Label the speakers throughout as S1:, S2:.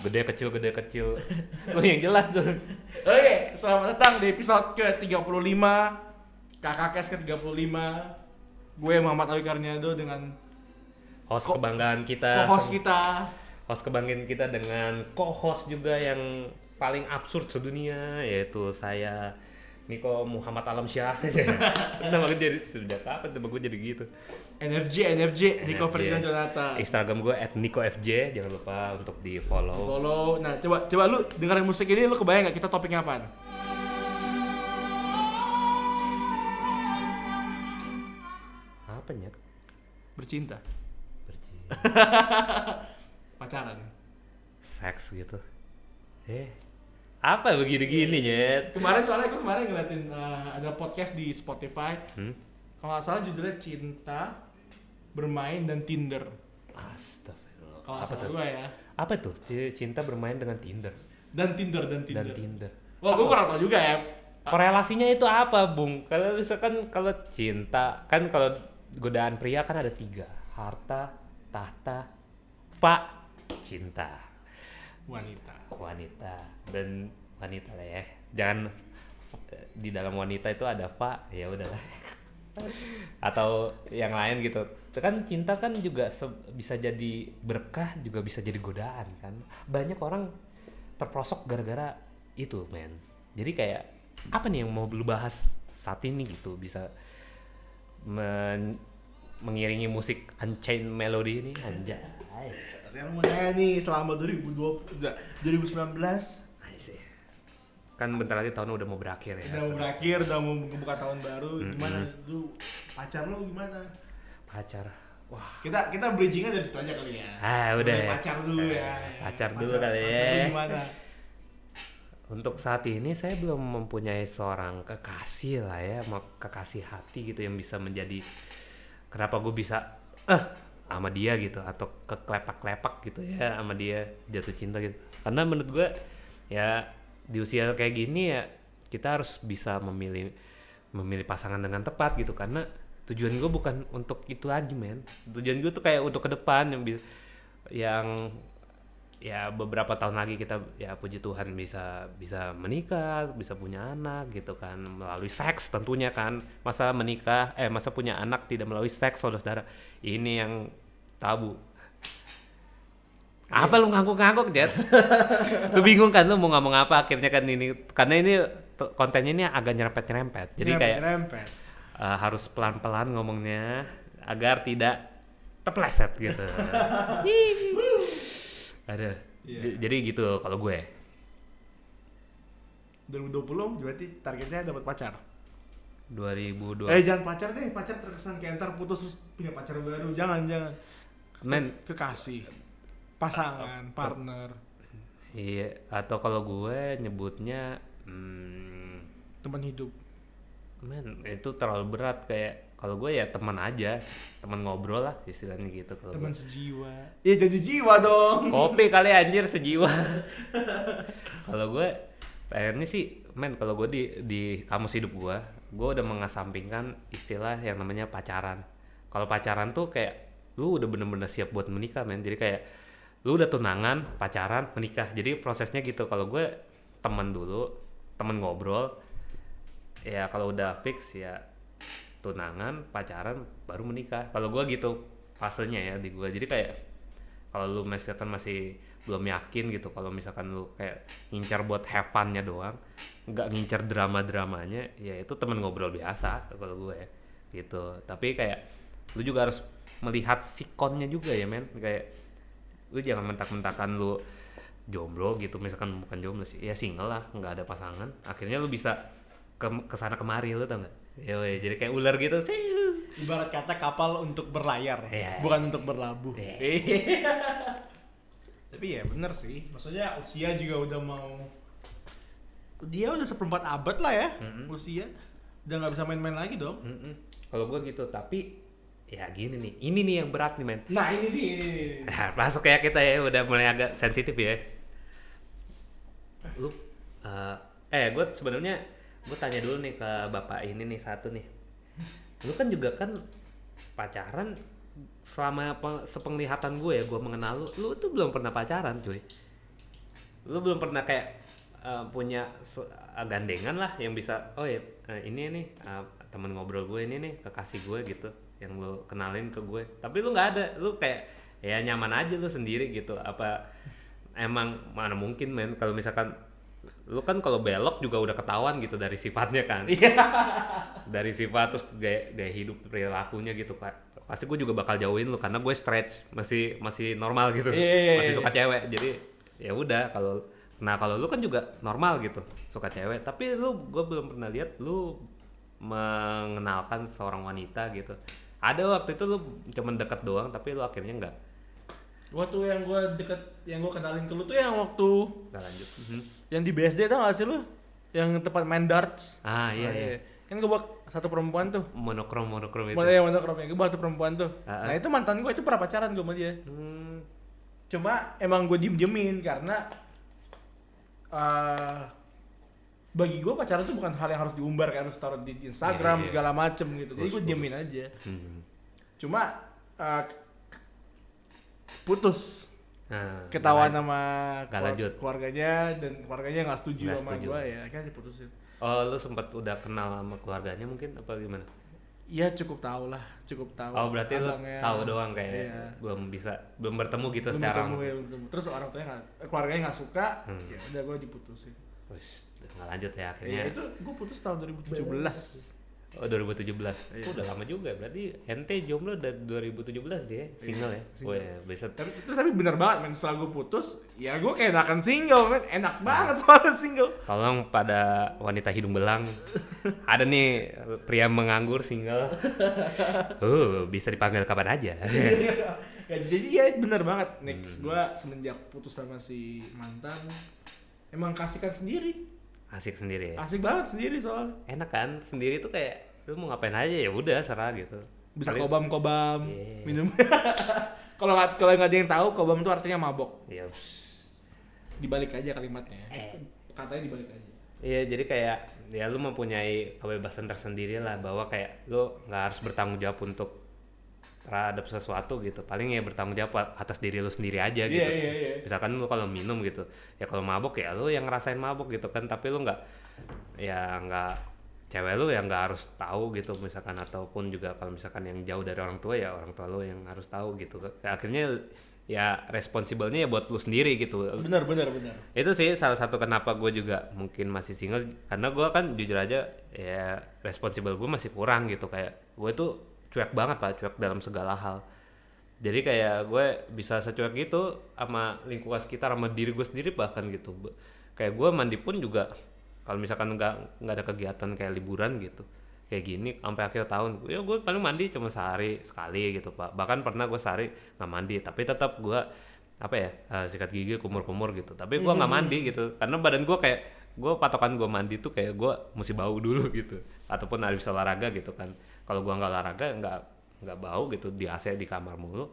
S1: gede kecil gede kecil. Oh yang jelas tuh
S2: Oke, selamat datang di episode ke-35 Kakak Kes ke-35. Gue Muhammad Awi Karniado dengan
S1: host
S2: Ko-
S1: kebanggaan kita.
S2: co-host kita.
S1: Host kebanggaan kita dengan co-host juga yang paling absurd sedunia yaitu saya Niko Muhammad Alam Syah. Nama gue jadi sudah kapan tuh gue jadi gitu.
S2: Energi, energi, Nico
S1: NFJ.
S2: Ferdinand Jonata
S1: Instagram gue @nikofj jangan lupa untuk di follow.
S2: Follow, nah coba coba lu dengerin musik ini lu kebayang gak kita topiknya apaan?
S1: apa nyet?
S2: Bercinta,
S1: Berci-
S2: pacaran.
S1: Seks gitu. Eh apa begini gini nyet?
S2: Kemarin soalnya gue kemarin ngeliatin uh, ada podcast di Spotify.
S1: Hmm?
S2: Kalau nggak salah judulnya Cinta, Bermain, dan Tinder.
S1: Astagfirullah.
S2: Kalau
S1: apa
S2: salah
S1: tuh?
S2: gue ya.
S1: Apa tuh? Cinta bermain dengan Tinder?
S2: Dan Tinder, dan Tinder.
S1: Dan Tinder.
S2: Wah gue kurang tau juga ya.
S1: Korelasinya itu apa bung? Kalau misalkan kalau cinta kan kalau godaan pria kan ada tiga. Harta tahta fa cinta
S2: Wanita.
S1: Wanita. Dan wanita lah ya. Jangan di dalam wanita itu ada fa ya udah atau yang lain gitu. Itu kan cinta kan juga bisa jadi berkah juga bisa jadi godaan kan. Banyak orang terprosok gara-gara itu men. Jadi kayak apa nih yang mau lu bahas saat ini gitu? Bisa men- mengiringi musik Unchained Melody ini? Anjay
S2: Sekarang mau nanya nih selama 2020, 2019
S1: Asik. kan bentar lagi tahun udah mau berakhir ya
S2: Udah mau berakhir, udah mau membuka tahun baru Gimana tuh pacar lo gimana?
S1: pacar wah
S2: Kita kita bridgingnya dari situ aja kali ya
S1: Ah, udah ya.
S2: Pacar dulu ya
S1: Pacar dulu kali
S2: pacar
S1: ya.
S2: lu gimana?
S1: untuk saat ini saya belum mempunyai seorang kekasih lah ya kekasih hati gitu yang bisa menjadi kenapa gue bisa eh sama dia gitu atau keklepak-klepak gitu ya sama dia jatuh cinta gitu. Karena menurut gue ya di usia kayak gini ya kita harus bisa memilih memilih pasangan dengan tepat gitu. Karena tujuan gue bukan untuk itu lagi men. Tujuan gue tuh kayak untuk ke depan yang yang ya beberapa tahun lagi kita ya puji Tuhan bisa bisa menikah bisa punya anak gitu kan melalui seks tentunya kan. Masa menikah eh masa punya anak tidak melalui seks saudara-saudara? Ini yang tabu. Apa lu ngangguk-ngangguk Jet? Lu bingung kan lu mau ngomong apa? Akhirnya kan ini karena ini kontennya ini agak nyerempet-nyerempet. Jadi kayak
S2: Nyerempet.
S1: eh, harus pelan-pelan ngomongnya agar tidak terpleset gitu. Ada. J- Jadi gitu kalau gue.
S2: 2020 berarti targetnya dapat pacar?
S1: 2002.
S2: Eh jangan pacar deh, pacar terkesan kayak ntar putus terus punya pacar baru. Jangan, jangan.
S1: Men,
S2: Kekasih Pasangan, partner.
S1: Iya atau kalau gue nyebutnya hmm,
S2: Teman hidup.
S1: men itu terlalu berat kayak kalau gue ya teman aja, teman ngobrol lah istilahnya gitu kalau
S2: Teman sejiwa. Iya jadi jiwa dong.
S1: Kopi kali anjir sejiwa. kalau gue pengennya sih men kalau gue di di kamus hidup gue gue udah mengesampingkan istilah yang namanya pacaran. Kalau pacaran tuh kayak lu udah bener-bener siap buat menikah men. Jadi kayak lu udah tunangan pacaran menikah. Jadi prosesnya gitu. Kalau gue temen dulu temen ngobrol ya kalau udah fix ya tunangan pacaran baru menikah. Kalau gue gitu fasenya ya di gue jadi kayak kalau lu misalkan masih belum yakin gitu kalau misalkan lu kayak ngincar buat have fun-nya doang nggak ngincar drama-dramanya ya itu temen ngobrol biasa kalau gue ya gitu. Tapi kayak lu juga harus melihat sikonnya juga ya men. Kayak lu jangan mentak-mentakan lu jomblo gitu misalkan bukan jomblo sih ya single lah nggak ada pasangan. Akhirnya lu bisa ke ke sana kemari lu tau nggak Yoi, jadi kayak ular gitu sih
S2: Ibarat kata kapal untuk berlayar
S1: Iya.
S2: Bukan untuk berlabuh
S1: Iya.
S2: Tapi ya bener sih Maksudnya usia juga udah mau Dia udah seperempat abad lah ya
S1: Mm-mm.
S2: Usia Udah nggak bisa main-main lagi dong
S1: Mm-mm. kalau gue gitu tapi ya gini nih ini nih yang berat nih men
S2: Nah ini nih, ini nih.
S1: Nah, masuk ya kita ya udah mulai agak sensitif ya. Lu eh, eh gue sebenarnya gue tanya dulu nih ke bapak ini nih satu nih. Lu kan juga kan pacaran selama pe- sepenglihatan gue ya gue mengenal lu lu tuh belum pernah pacaran cuy. Lu belum pernah kayak eh, punya eh, gandengan lah yang bisa oh ya eh, ini nih eh, temen ngobrol gue ini nih kekasih gue gitu yang lu kenalin ke gue tapi lu nggak ada lu kayak ya nyaman aja lu sendiri gitu. Apa emang mana mungkin men? Kalau misalkan lu kan kalau belok juga udah ketahuan gitu dari sifatnya kan. Dari sifat terus gaya, gaya hidup perilakunya gitu pak. Pasti gue juga bakal jauhin lu karena gue stretch masih masih normal gitu.
S2: Iya, iya,
S1: masih
S2: iya.
S1: suka cewek jadi ya udah kalau nah kalau lu kan juga normal gitu suka cewek. Tapi lu gue belum pernah lihat lu mengenalkan seorang wanita gitu. Ada waktu itu lu cuman deket doang tapi lu akhirnya nggak
S2: Gua tuh yang gua deket, yang gua kenalin ke lu tuh yang waktu
S1: nggak lanjut Mhm.
S2: yang di BSD tau gak sih lu? Yang tempat main darts.
S1: ah iya
S2: Oh,
S1: iya
S2: Kan gua bawa satu perempuan tuh.
S1: monokrom monokrom itu
S2: Mana yang mana keromnya? Gua satu perempuan tuh.
S1: Ah,
S2: Nah itu mantan gua itu pernah pacaran gua sama dia.
S1: hmm,
S2: Cuma emang gue diem-diemin karena eh bagi gue pacaran tuh bukan hal yang harus diumbar kan harus taruh di Instagram
S1: Iya, iya.
S2: segala macem gitu. Jadi
S1: Bagus,
S2: gue diemin aja.
S1: hmm.
S2: Cuma eh, putus
S1: Nah,
S2: ketahuan sama keluar-
S1: lanjut.
S2: keluarganya dan keluarganya nggak setuju
S1: Nggak
S2: sama
S1: setuju.
S2: gue ya kan diputusin.
S1: Oh, lu sempat udah kenal sama keluarganya mungkin apa gimana?
S2: Iya cukup tahu lah, cukup tahu.
S1: Oh, berarti lu
S2: Abangnya-
S1: tahu doang kayak
S2: Iya.
S1: belum bisa belum bertemu gitu
S2: Belum
S1: secara langsung.
S2: ya, belum ketemu. Terus orang tuanya eh, keluarganya nggak suka,
S1: Hmm.
S2: ya udah gue diputusin.
S1: Wih, nggak lanjut ya
S2: Ya,
S1: akhirnya.
S2: itu gue putus tahun 2017.
S1: Oh, 2017.
S2: Iya.
S1: Oh, udah lama juga. Berarti ente jomblo dari 2017 dia, single ya.
S2: single.
S1: Wih, bisa
S2: Tapi, terus tapi bener banget men, setelah gue putus, ya gue kayak enakan single men, enak banget soalnya single.
S1: Tolong pada wanita hidung belang. Ada nih pria menganggur single. Oh, bisa dipanggil kapan aja.
S2: ya, jadi ya bener banget. Next gue semenjak putus sama si mantan, emang kasihkan sendiri,
S1: Asik sendiri ya.
S2: asik banget sendiri soalnya.
S1: Enak kan? Sendiri tuh kayak lu mau ngapain aja ya udah serah gitu.
S2: Bisa
S1: Paling-
S2: kobam-kobam,
S1: Iya.
S2: minum. kalau nggak kalau nggak ada yang tahu, kobam itu artinya mabok.
S1: Ya, pss.
S2: Dibalik aja kalimatnya.
S1: Eh.
S2: Katanya dibalik aja.
S1: Iya jadi kayak ya lu mempunyai kebebasan tersendiri lah bahwa kayak lu nggak harus bertanggung jawab untuk terhadap sesuatu gitu. Paling ya bertanggung jawab atas diri lu sendiri aja gitu.
S2: Iya iya. Iya.
S1: misalkan lu kalau minum gitu ya kalau mabok ya lu yang ngerasain mabok gitu kan. Tapi lu nggak ya nggak cewek lu yang nggak harus tahu gitu misalkan. Ataupun juga kalau misalkan yang jauh dari orang tua ya orang tua lu yang harus tahu gitu. Ya, akhirnya ya responsibelnya ya buat lu sendiri gitu.
S2: Bener bener bener.
S1: itu sih salah satu kenapa gue juga mungkin masih single. Karena gue kan jujur aja ya responsibel gue masih kurang gitu. Kayak gue tuh cuek banget pak cuek dalam segala hal. Jadi kayak gue bisa secuek gitu sama lingkungan sekitar sama diri gue sendiri bahkan gitu. Kayak gue mandi pun juga kalau misalkan nggak nggak ada kegiatan kayak liburan gitu kayak gini sampai akhir tahun. Ya gue paling mandi cuma sehari sekali gitu pak. Bahkan pernah gue sehari nggak mandi tapi tetap gue apa ya eh, sikat gigi kumur-kumur gitu. Tapi gue nggak mandi gitu karena badan gue kayak gue patokan gue mandi tuh kayak gue mesti bau dulu gitu ataupun habis olahraga gitu kan kalau gue nggak olahraga nggak nggak bau gitu di AC di kamar mulu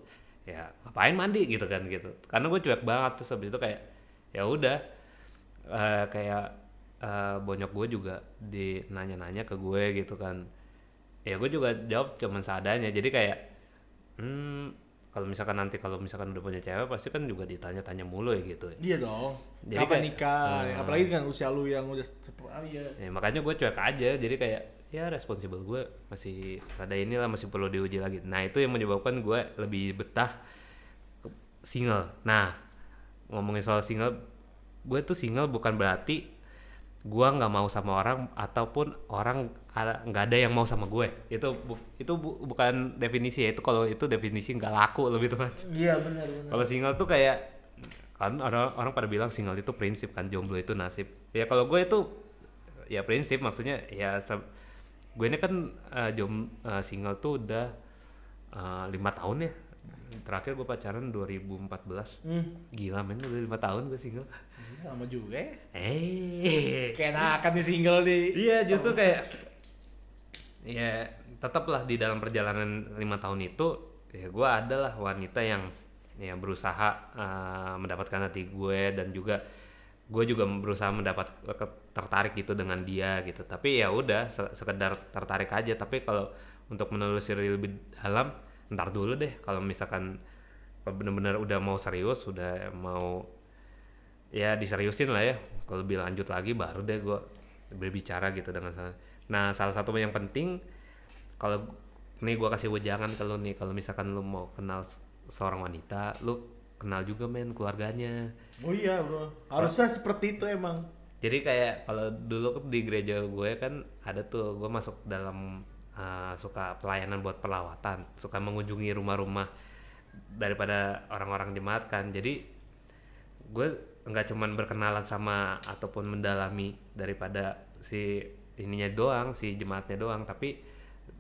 S1: ya ngapain mandi gitu kan gitu karena gue cuek banget terus habis itu kayak ya udah eh, kayak eh, bonyok gue juga di nanya-nanya ke gue gitu kan ya gue juga jawab cuman seadanya jadi kayak hmm kalau misalkan nanti kalau misalkan udah punya cewek pasti kan juga ditanya-tanya mulu ya gitu
S2: Iya dong.
S1: Jadi
S2: Kapan
S1: kayak-
S2: nikah?
S1: Hmm.
S2: Apalagi dengan usia lu yang udah ah, iya.
S1: ya, makanya gue cuek aja jadi kayak ya responsibel gue masih ada inilah masih perlu diuji lagi. Nah itu yang menyebabkan gue lebih betah single. Nah ngomongin soal single gue tuh single bukan berarti gue nggak mau sama orang ataupun orang nggak ada yang mau sama gue. Itu bu- itu bu- bukan definisi ya. Itu kalau itu definisi nggak laku lebih tepat.
S2: Iya benar
S1: kalau single tuh kayak kan orang orang pada bilang single itu prinsip kan jomblo itu nasib. Ya kalau gue itu ya prinsip maksudnya ya gue ini kan eh, jom eh, single tuh udah eh, lima tahun ya terakhir gue pacaran 2014
S2: Hmm.
S1: gila men udah lima tahun gue single
S2: Lama juga ya.
S1: eh
S2: Kayak enakan nih single di.
S1: iya justru kayak ya tetaplah di dalam perjalanan lima tahun itu ya gue adalah wanita yang ya berusaha eh, mendapatkan hati gue dan juga gue juga berusaha mendapat ke- tertarik gitu dengan dia gitu. Tapi ya udah se- sekedar tertarik aja. Tapi kalau untuk menelusuri lebih dalam ntar dulu deh. Kalau misalkan kalau bener-bener udah mau serius udah mau ya diseriusin lah ya. Kalau lebih lanjut lagi baru deh gue berbicara gitu dengan nah salah satu yang penting kalau nih gue kasih wejangan ke lu nih. Kalau misalkan lu mau kenal se- seorang wanita lu kenal juga men keluarganya.
S2: Oh iya bro, harusnya seperti itu emang.
S1: jadi kayak kalau dulu di gereja gue kan ada tuh gue masuk dalam uh, suka pelayanan buat pelawatan suka mengunjungi rumah-rumah daripada orang-orang jemaat kan. Jadi gue nggak cuman berkenalan sama ataupun mendalami daripada si ininya doang si jemaatnya doang tapi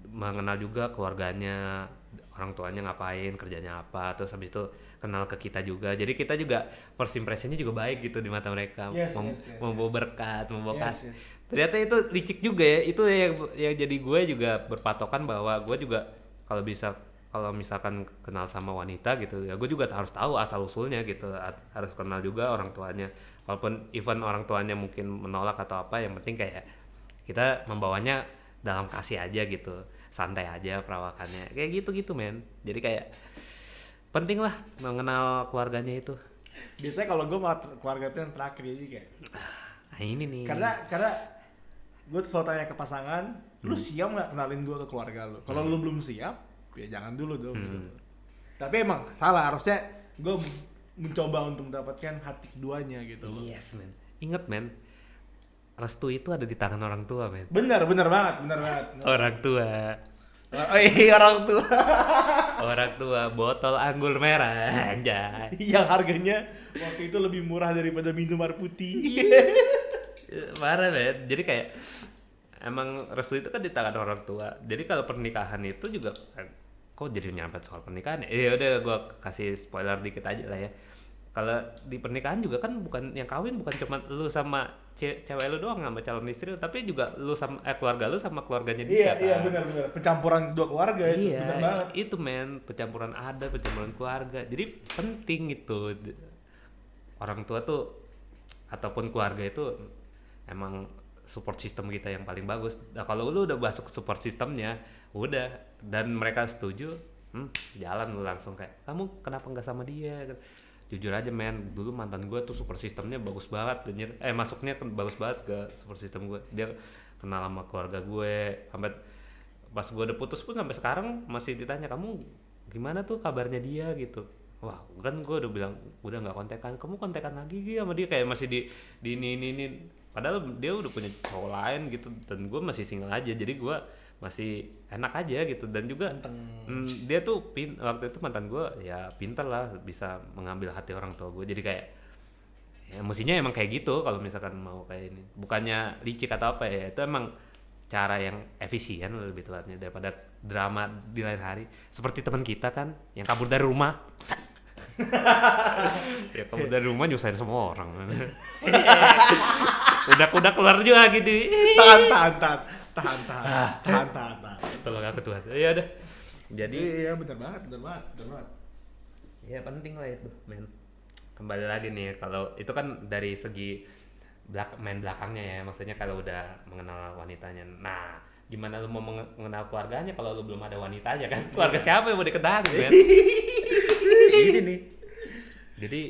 S1: mengenal juga keluarganya orang tuanya ngapain kerjanya apa terus habis itu kenal ke kita juga. Jadi kita juga first impressionnya juga baik gitu di mata mereka.
S2: Yes,
S1: Mem-
S2: yes, yes,
S1: membawa berkat membawa
S2: Yes,
S1: kasih
S2: yes.
S1: ternyata itu licik juga ya. Itu yang yang jadi gue juga berpatokan bahwa gue juga kalau bisa kalau misalkan kenal sama wanita gitu ya gue juga harus tahu asal usulnya gitu. Harus kenal juga orang tuanya. Walaupun even orang tuanya mungkin menolak atau apa yang penting kayak kita membawanya dalam kasih aja gitu. Santai aja perawakannya. Kayak gitu gitu men. Jadi kayak penting lah mengenal keluarganya itu
S2: Biasanya kalau gue malah ter- keluarga itu yang terakhir jadi kayak.
S1: nah ini nih
S2: Karena karena gue selalu tanya ke pasangan, lu siap nggak kenalin gue ke keluarga lu? Kalau lu belum siap, ya jangan dulu dong. gitu. Tapi emang salah harusnya gue mencoba untuk mendapatkan hati keduanya gitu loh.
S1: yes men inget men restu itu ada di tangan orang tua men
S2: Bener, bener banget, bener banget.
S1: orang tua
S2: Oh iya orang tua.
S1: Orang tua botol anggur merah anjay.
S2: Yang harganya waktu itu lebih murah daripada minum air putih.
S1: parah men jadi kayak emang restu itu kan di tangan orang tua. Jadi kalau pernikahan itu juga eh, kok jadi nyampe soal pernikahan ya? Ya udah gua kasih spoiler dikit aja lah ya. Kalau di pernikahan juga kan bukan yang kawin bukan cuma lu sama ce- cewek lu doang sama calon istri lu, tapi juga lu sama eh, keluarga lu sama keluarganya dia
S2: iya, iya
S1: kan.
S2: benar benar. Pencampuran dua keluarga itu
S1: iya,
S2: bener banget.
S1: itu men pencampuran adat, pencampuran keluarga. Jadi penting itu orang tua tuh ataupun keluarga itu emang support system kita yang paling bagus. Nah, kalau lu udah masuk support sistemnya, udah dan mereka setuju, hmm, jalan lu langsung kayak kamu kenapa nggak sama dia? Jujur aja men, dulu mantan gue tuh support sistemnya bagus banget, anjir. eh masuknya kan bagus banget ke support system gue. Dia kenal sama keluarga gue, sampai pas gue udah putus pun sampai sekarang masih ditanya kamu gimana tuh kabarnya dia gitu wah kan gue udah bilang udah nggak kontekan kamu kontekan lagi Gi, sama dia kayak masih di di ini ini, ini. padahal dia udah punya cowok lain gitu dan gue masih single aja jadi gue masih enak aja gitu. Dan juga mm, dia tuh pin waktu itu mantan gue ya pinter lah bisa mengambil hati orang tua gue jadi kayak ya mestinya emang kayak gitu kalau misalkan mau kayak ini. Bukannya licik atau apa ya itu emang cara yang efisien lebih tepatnya daripada drama di lain hari. Seperti teman kita kan yang kabur dari rumah ya kabur dari rumah nyusahin semua orang. Udah udah keluar juga gitu.
S2: Tahan tahan tahan tahan tahan. Tahan tahan tahan.
S1: tolong aku Tuhan. Ya udah. Jadi
S2: Iya benar banget benar banget benar banget.
S1: ya penting lah itu men. Kembali lagi nih kalau itu kan dari segi belak main belakangnya ya. Maksudnya kalau udah mengenal wanitanya. Nah gimana lu mau menge- mengenal keluarganya kalau lu belum ada wanitanya kan? Keluarga siapa yang mau dikenalin men? Ini nih. Jadi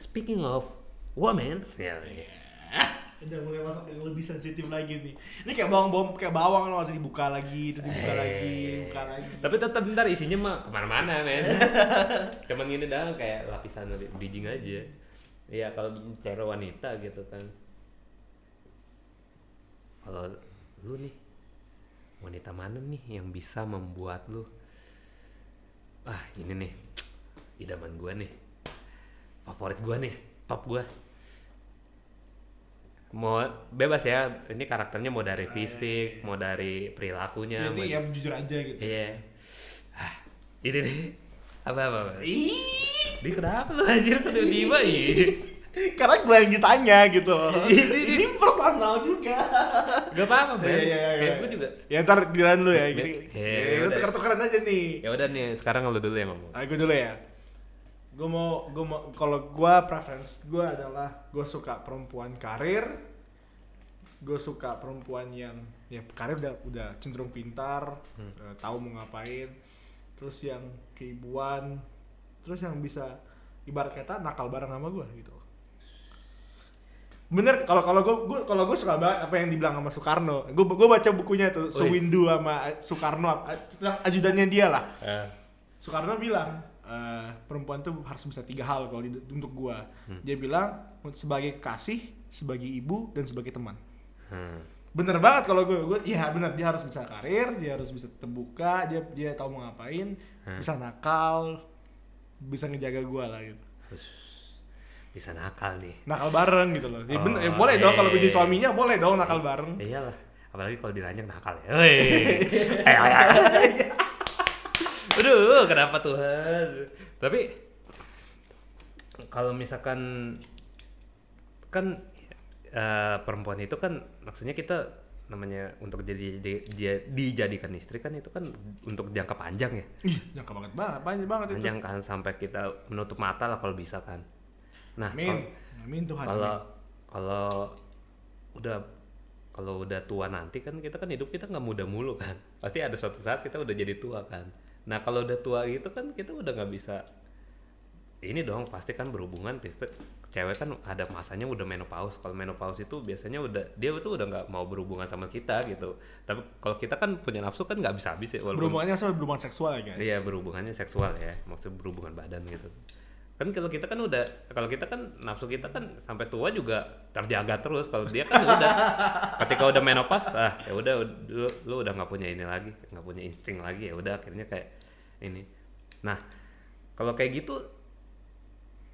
S1: speaking of woman ya
S2: Udah mulai masuk yang lebih sensitif lagi nih. Ini kayak bawang-bawang kayak bawang loh masih dibuka lagi, terus dibuka lagi, dibuka lagi.
S1: tapi tetap bentar isinya mah ke mana-mana men. Cuman gini doang kayak lapisan bridging aja. Iya kalau bicara wanita gitu kan. Kalau lu nih wanita mana nih yang bisa membuat lu ah ini nih idaman gua nih. Favorit gua nih top gua mau bebas ya ini karakternya mau dari fisik mau dari perilakunya mau-
S2: Jadi ya jujur aja gitu.
S1: Iya. Ah, ini nih. Apa apa? apa?
S2: Ih,
S1: Di kenapa lu anjir tiba-tiba ih.
S2: karena gue yang ditanya gitu. Ini personal juga.
S1: Gak apa-apa, Ben.
S2: Iya, iya, iya,
S1: Kayak
S2: iya.
S1: gue juga.
S2: Ya ntar giliran lu ya. Gini.
S1: iya,
S2: Ya,
S1: udah.
S2: tuker-tukeran aja nih.
S1: Ya udah nih, sekarang lu dulu yang ngomong.
S2: Ah, gue dulu ya. Gue mau, gue mau, kalau gue preference gue adalah gue suka perempuan karir. Gue suka perempuan yang ya karir udah udah cenderung pintar, eh, tahu mau ngapain. terus yang keibuan terus yang bisa ibarat kata nakal bareng sama gue gitu bener kalau kalau gue gue kalau gue suka banget apa yang dibilang sama Soekarno gue gue baca bukunya tuh
S1: Wih.
S2: Sewindu sama Soekarno a- tentang ajudannya dia lah
S1: Eh,
S2: Soekarno bilang eh, perempuan tuh harus bisa tiga hal kalau di- untuk gua.
S1: Hmm.
S2: Dia bilang sebagai kekasih, sebagai ibu dan sebagai teman.
S1: hmm.
S2: Bener banget kalau gue, gue iya bener dia harus bisa karir, dia harus bisa terbuka, dia dia tahu mau ngapain,
S1: Hmm.
S2: bisa nakal, bisa ngejaga gua lah gitu.
S1: Bisa nakal nih
S2: Nakal bareng gitu loh. Ya, bener,
S1: Oh,
S2: ya boleh dong kalau gue jadi suaminya boleh dong nakal bareng.
S1: Ya iyalah apalagi kalau diranjang nakal ya eh. aduh kenapa Tuhan tapi kalau misalkan kan eh, perempuan itu kan maksudnya kita namanya untuk jadi di- dia dijadikan istri kan itu kan untuk jangka panjang ya
S2: Ih, jangka banget banget, panjang banget itu.
S1: panjang kan sampai kita menutup mata lah kalau bisa kan nah
S2: Amin.
S1: kalau-
S2: Amin Tuhan.
S1: kalau kalau udah kalau udah tua nanti kan kita kan hidup kita nggak muda mulu kan pasti ada suatu saat kita udah jadi tua kan nah kalau udah tua gitu kan kita udah nggak bisa ini dong pasti kan berhubungan pasti cewek kan ada masanya udah menopause kalau menopause itu biasanya udah dia tuh udah nggak mau berhubungan sama kita gitu tapi kalau kita kan punya nafsu kan nggak bisa habis ya walaupun
S2: Berhubungannya sama berhubungan seksual ya guys.
S1: Iya berhubungannya seksual ya, maksud berhubungan badan gitu. Kan kalau kita kan udah, kalau kita kan nafsu kita kan sampai tua juga terjaga terus. Kalau dia kan udah, ketika udah menopause, ah ya udah lu, lu udah nggak punya ini lagi, nggak punya insting lagi ya udah akhirnya kayak ini. Nah kalau kayak gitu,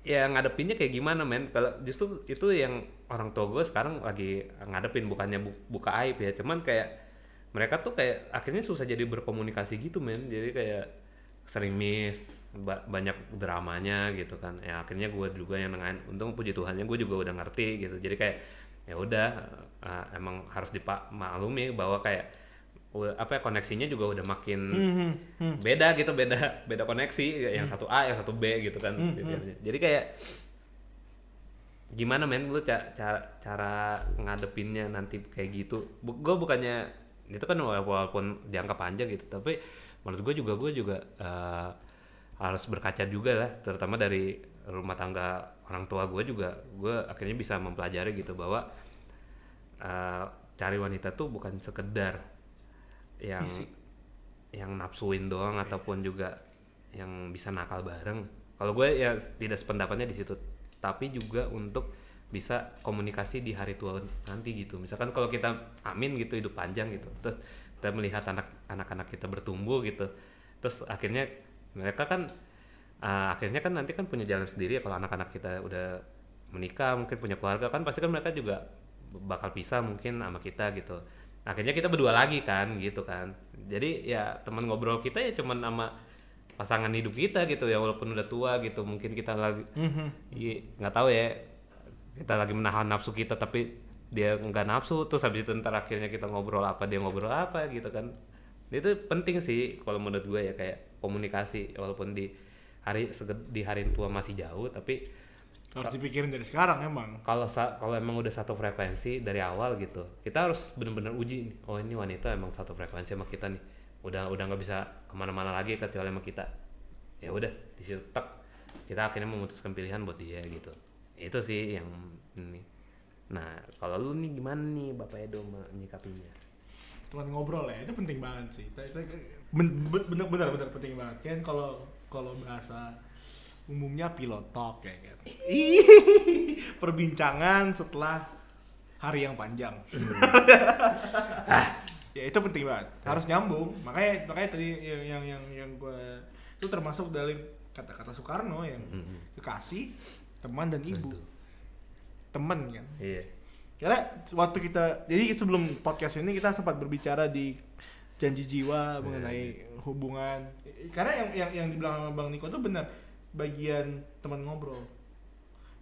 S1: ya ngadepinnya kayak gimana men? Kalau justru itu yang orang tua gue sekarang lagi ngadepin bukannya bu- buka aib ya, cuman kayak mereka tuh kayak akhirnya susah jadi berkomunikasi gitu men jadi kayak sering miss ba- banyak dramanya gitu kan. Ya akhirnya gue juga yang nengahin. Untung puji Tuhannya gue juga udah ngerti gitu. Jadi kayak ya udah eh, emang harus dimaklumi bahwa kayak apa ya, koneksinya juga udah makin
S2: Hmm, hmm.
S1: beda gitu beda beda koneksi. Yang satu A yang satu B gitu kan. Jadinya. jadi kayak gimana men lu ca- cara cara ngadepinnya nanti kayak gitu? Gue bukannya itu kan wala- walaupun jangka panjang gitu tapi menurut gue juga gue juga eh, harus berkaca juga lah terutama dari rumah tangga orang tua gue juga gue akhirnya bisa mempelajari gitu bahwa eh, cari wanita tuh bukan sekedar yang yang nafsuin doang ataupun juga yang bisa nakal bareng. Kalau gue ya tidak sependapatnya di situ, tapi juga untuk bisa komunikasi di hari tua nanti gitu. Misalkan kalau kita amin gitu hidup panjang gitu, terus kita melihat anak anak-anak kita bertumbuh gitu, terus akhirnya mereka kan ah, akhirnya kan nanti kan punya jalan sendiri ya. Kalau anak-anak kita udah menikah mungkin punya keluarga kan pasti kan mereka juga bakal pisah mungkin sama kita gitu. Akhirnya kita berdua lagi kan gitu kan. Jadi ya teman ngobrol kita ya cuman sama pasangan hidup kita gitu ya walaupun udah tua gitu. Mungkin kita lagi i- nggak tahu ya. Kita lagi menahan nafsu kita tapi dia nggak nafsu terus habis itu ntar akhirnya kita ngobrol apa dia ngobrol apa gitu kan. Itu penting sih kalau menurut gue ya kayak komunikasi walaupun di hari di hari tua masih jauh tapi
S2: Harus dipikirin dari sekarang emang.
S1: kalau kalau emang udah satu frekuensi dari awal gitu kita harus bener-bener uji nih oh ini wanita emang satu frekuensi sama kita nih. Udah udah nggak bisa ke mana-mana lagi kecuali sama kita. Ya udah di situ tek kita akhirnya memutuskan pilihan buat dia gitu. Itu sih yang ini. Nah kalau lu nih gimana nih bapak Edo menyikapinya
S2: Teman ngobrol ya, itu penting banget sih. Bener bener bener penting banget kan kalau kalau bahasa umumnya pilot talk ya kan. Perbincangan setelah hari yang panjang. ya itu penting banget. Harus nyambung. Makanya makanya tadi yang yang yang, yang gue itu termasuk dari kata-kata Soekarno yang
S1: Mhm.
S2: kekasih, teman dan ibu. Teman kan.
S1: iya
S2: Karena waktu kita jadi sebelum podcast ini kita sempat berbicara di janji jiwa mengenai hubungan. Karena yang yang yang dibilang sama Bang Niko tuh benar bagian teman ngobrol.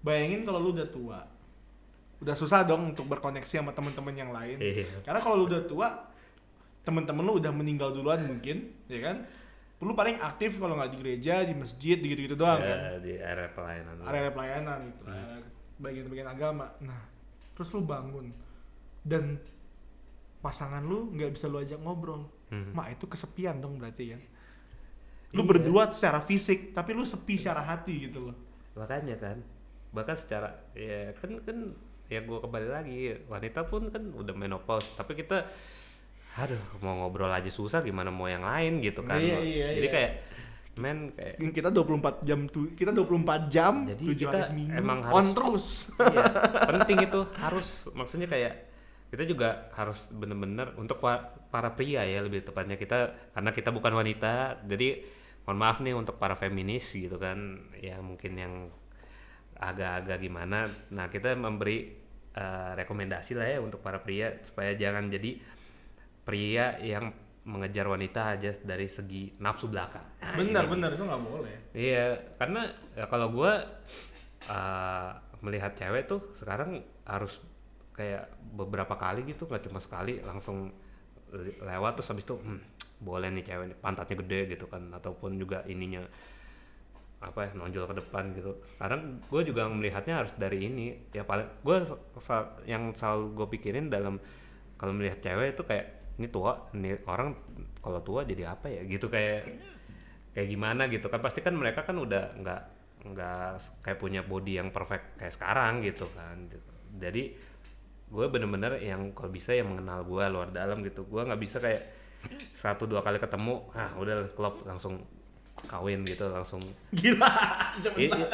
S2: Bayangin kalau lu udah tua. Udah susah dong untuk berkoneksi sama teman-teman yang lain.
S1: iya
S2: Karena kalau lu udah tua, teman-teman lu udah meninggal duluan mungkin, ya kan? Lu paling aktif kalau nggak di gereja, di masjid, di gitu-gitu doang kan
S1: Ya, di area pelayanan
S2: area pelayanan gitu area bagian-bagian agama nah terus lu bangun. Dan pasangan lu nggak bisa lu ajak ngobrol.
S1: Mhm.
S2: mak itu kesepian dong berarti kan? Lu
S1: Iya.
S2: berdua secara fisik tapi lu sepi secara hati gitu loh.
S1: Makanya kan? Bahkan secara ya kan kan ya gue kembali lagi wanita pun kan udah menopause. Tapi kita aduh mau ngobrol aja susah gimana mau yang lain? gitu kan.
S2: Iya, iya,
S1: jadi
S2: iya.
S1: kayak men kayak
S2: kita 24 jam tuh kita 24 jam
S1: Jadi
S2: 7 hari
S1: kita
S2: seminggu
S1: emang harus-
S2: on terus.
S1: Iya, penting itu harus. Maksudnya kayak kita juga harus bener-bener untuk para pria ya lebih tepatnya kita karena kita bukan wanita. Jadi mohon maaf nih untuk para feminis gitu kan. Ya mungkin yang agak-agak gimana. Nah kita memberi eh, rekomendasi lah ya untuk para pria supaya jangan jadi pria yang mengejar wanita aja dari segi nafsu belaka. Nah,
S2: benar
S1: ini-
S2: benar itu nggak boleh.
S1: Iya, karena ya kalau gua uh, melihat cewek tuh sekarang harus kayak beberapa kali gitu, nggak cuma sekali langsung le- lewat terus habis itu hmm, boleh nih cewek nih pantatnya gede gitu kan. Ataupun juga ininya apa ya nonjol ke depan gitu. Kadang gue juga melihatnya harus dari ini ya paling gue yang selalu gue pikirin dalam kalau melihat cewek itu kayak ini tua, ini orang kalau tua jadi apa ya? Gitu kayak kayak gimana gitu kan? Pasti kan mereka kan udah nggak nggak kayak punya body yang perfect kayak sekarang gitu kan. Jadi gue bener-bener yang kalau bisa yang mengenal gue luar dalam gitu. Gue nggak bisa kayak satu dua kali ketemu ah udah klop langsung kawin gitu langsung.
S2: Gila
S1: I- i-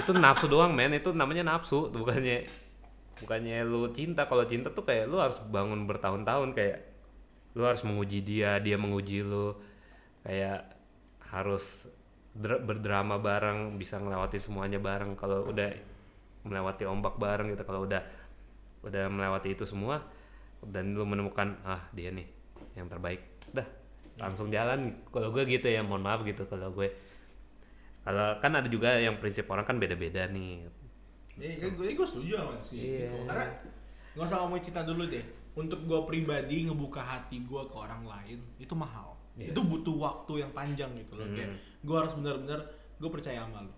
S1: itu nafsu doang men. Itu namanya nafsu bukannya bukannya lu cinta. Kalau cinta tuh kayak lu harus bangun bertahun-tahun kayak lu harus menguji dia dia menguji lu kayak harus dra- berdrama bareng bisa melewati semuanya bareng kalau udah melewati ombak bareng gitu kalau udah udah melewati itu semua dan lu menemukan ah dia nih yang terbaik dah langsung jalan kalau gue gitu ya mohon maaf gitu kalau gue kalau kan ada juga yang prinsip orang kan beda-beda nih
S2: Iya, gue gue setuju sama sih.
S1: Iya.
S2: Karena nggak usah ngomongin cinta dulu deh. Untuk gue pribadi ngebuka hati gue ke orang lain itu mahal.
S1: Yes.
S2: Itu butuh waktu yang panjang gitu loh. Kayak
S1: Hmm.
S2: gue harus benar-benar gue percaya sama lo.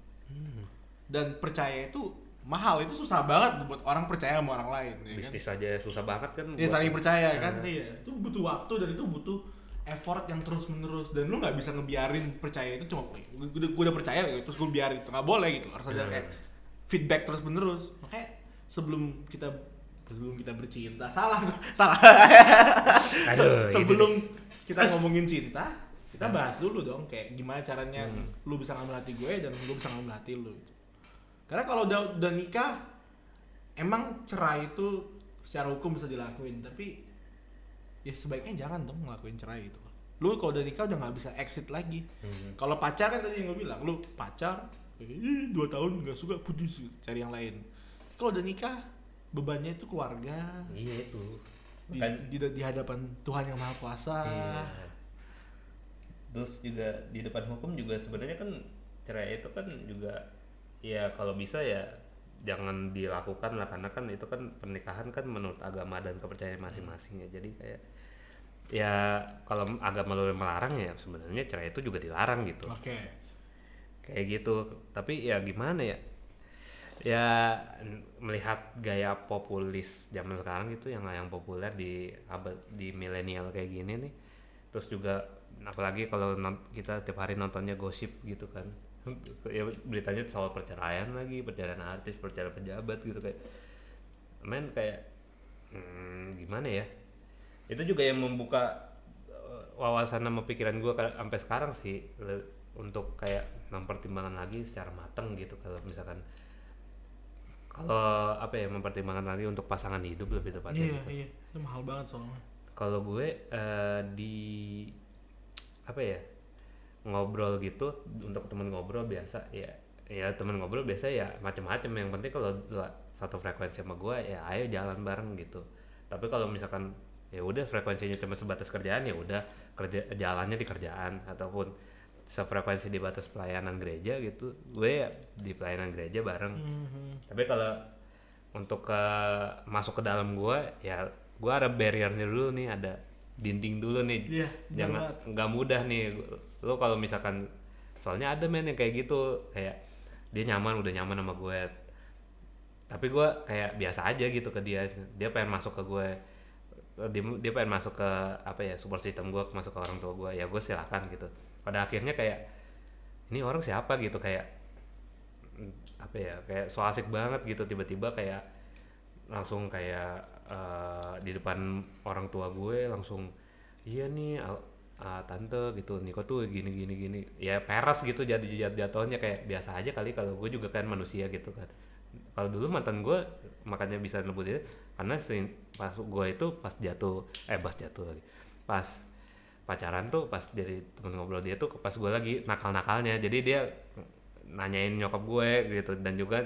S2: Dan percaya itu mahal itu susah banget buat orang percaya sama orang lain. Ya kan?
S1: bisnis aja susah banget kan
S2: Ya saling percaya kan. Iya. Itu butuh waktu dan itu butuh effort yang terus menerus dan lu nggak bisa ngebiarin percaya itu cuma gue udah, udah percaya gitu, terus gue biarin itu nggak boleh gitu harus ada
S1: Hmm.
S2: kayak feedback terus menerus makanya sebelum kita sebelum kita bercinta. Salah salah. Se-
S1: Aduh, ini
S2: sebelum kita ngomongin cinta kita bahas dulu dong kayak gimana caranya
S1: Hmm.
S2: lu bisa ngambil hati gue dan gue bisa ngambil hati lu. Gitu. karena kalau udah udah nikah emang cerai itu secara hukum bisa dilakuin tapi ya sebaiknya jangan dong ngelakuin cerai gitu. Lu kalau udah nikah udah nggak bisa exit lagi.
S1: Hmm.
S2: kalau pacaran tadi yang gue bilang lu pacar Ih, dua tahun nggak suka putus cari yang lain. Kalau udah nikah bebannya itu keluarga
S1: iya itu
S2: di,
S1: Kan-
S2: di, di hadapan Tuhan yang maha kuasa
S1: Iya. Terus juga di depan hukum juga sebenarnya kan cerai itu kan juga ya kalau bisa ya jangan dilakukan lah karena kan itu kan pernikahan kan menurut agama dan kepercayaan masing-masing ya. Jadi kayak ya kalau agama lu melarang ya sebenarnya cerai itu juga dilarang gitu.
S2: oke
S1: Kayak gitu. Tapi ya gimana ya? Ya melihat gaya populis zaman sekarang itu yang yang populer di abad di milenial kayak gini nih. Terus juga apalagi kalau kita tiap hari nontonnya gosip gitu kan. ya beritanya soal perceraian lagi, perceraian artis, perceraian pejabat gitu kayak. Men kayak hmm, gimana ya? Itu juga yang membuka eh, wawasan sama pikiran gue sampai sekarang sih untuk kayak mempertimbangkan lagi secara matang gitu kalau misalkan kalau apa ya mempertimbangkan lagi untuk pasangan hidup lebih tepatnya
S2: iya
S1: gitu.
S2: iya. Itu mahal banget soalnya.
S1: Kalau gue eh, di apa ya ngobrol gitu untuk temen ngobrol biasa ya ya temen ngobrol biasa ya macam-macam yang penting kalau satu frekuensi sama gue ya ayo jalan bareng gitu. Tapi kalau misalkan ya udah frekuensinya cuma sebatas kerjaan ya udah kerja jalannya di kerjaan. Ataupun sefrekuensi di batas pelayanan gereja gitu gue ya di pelayanan gereja bareng. Tapi kalau untuk ke masuk ke dalam gua ya gua ada barriernya dulu nih ada dinding dulu nih.
S2: Benar
S1: jangan nggak mudah nih. Lo kalau misalkan soalnya ada men yang kayak gitu kayak dia nyaman udah nyaman sama gue. Tapi gua kayak biasa aja gitu ke dia. Dia pengen masuk ke gue. Dia, dia pengen masuk ke apa ya support system gue masuk ke orang tua gue. Ya gue silakan gitu pada akhirnya kayak ini orang siapa? gitu kayak apa ya kayak so asik banget gitu tiba-tiba kayak langsung kayak eh, di depan orang tua gue langsung iya nih ah, tante gitu Niko tuh gini gini gini. Ya peres gitu jadi jat- jatuhnya kayak biasa aja kali kalau gue juga kan manusia gitu kan. Kalau dulu mantan gue makanya bisa nebut itu karena pas gue itu pas jatuh eh pas jatuh lagi pas pacaran tuh pas jadi temen ngobrol dia tuh pas gue lagi nakal-nakalnya. Jadi dia nanyain nyokap gue gitu. Dan juga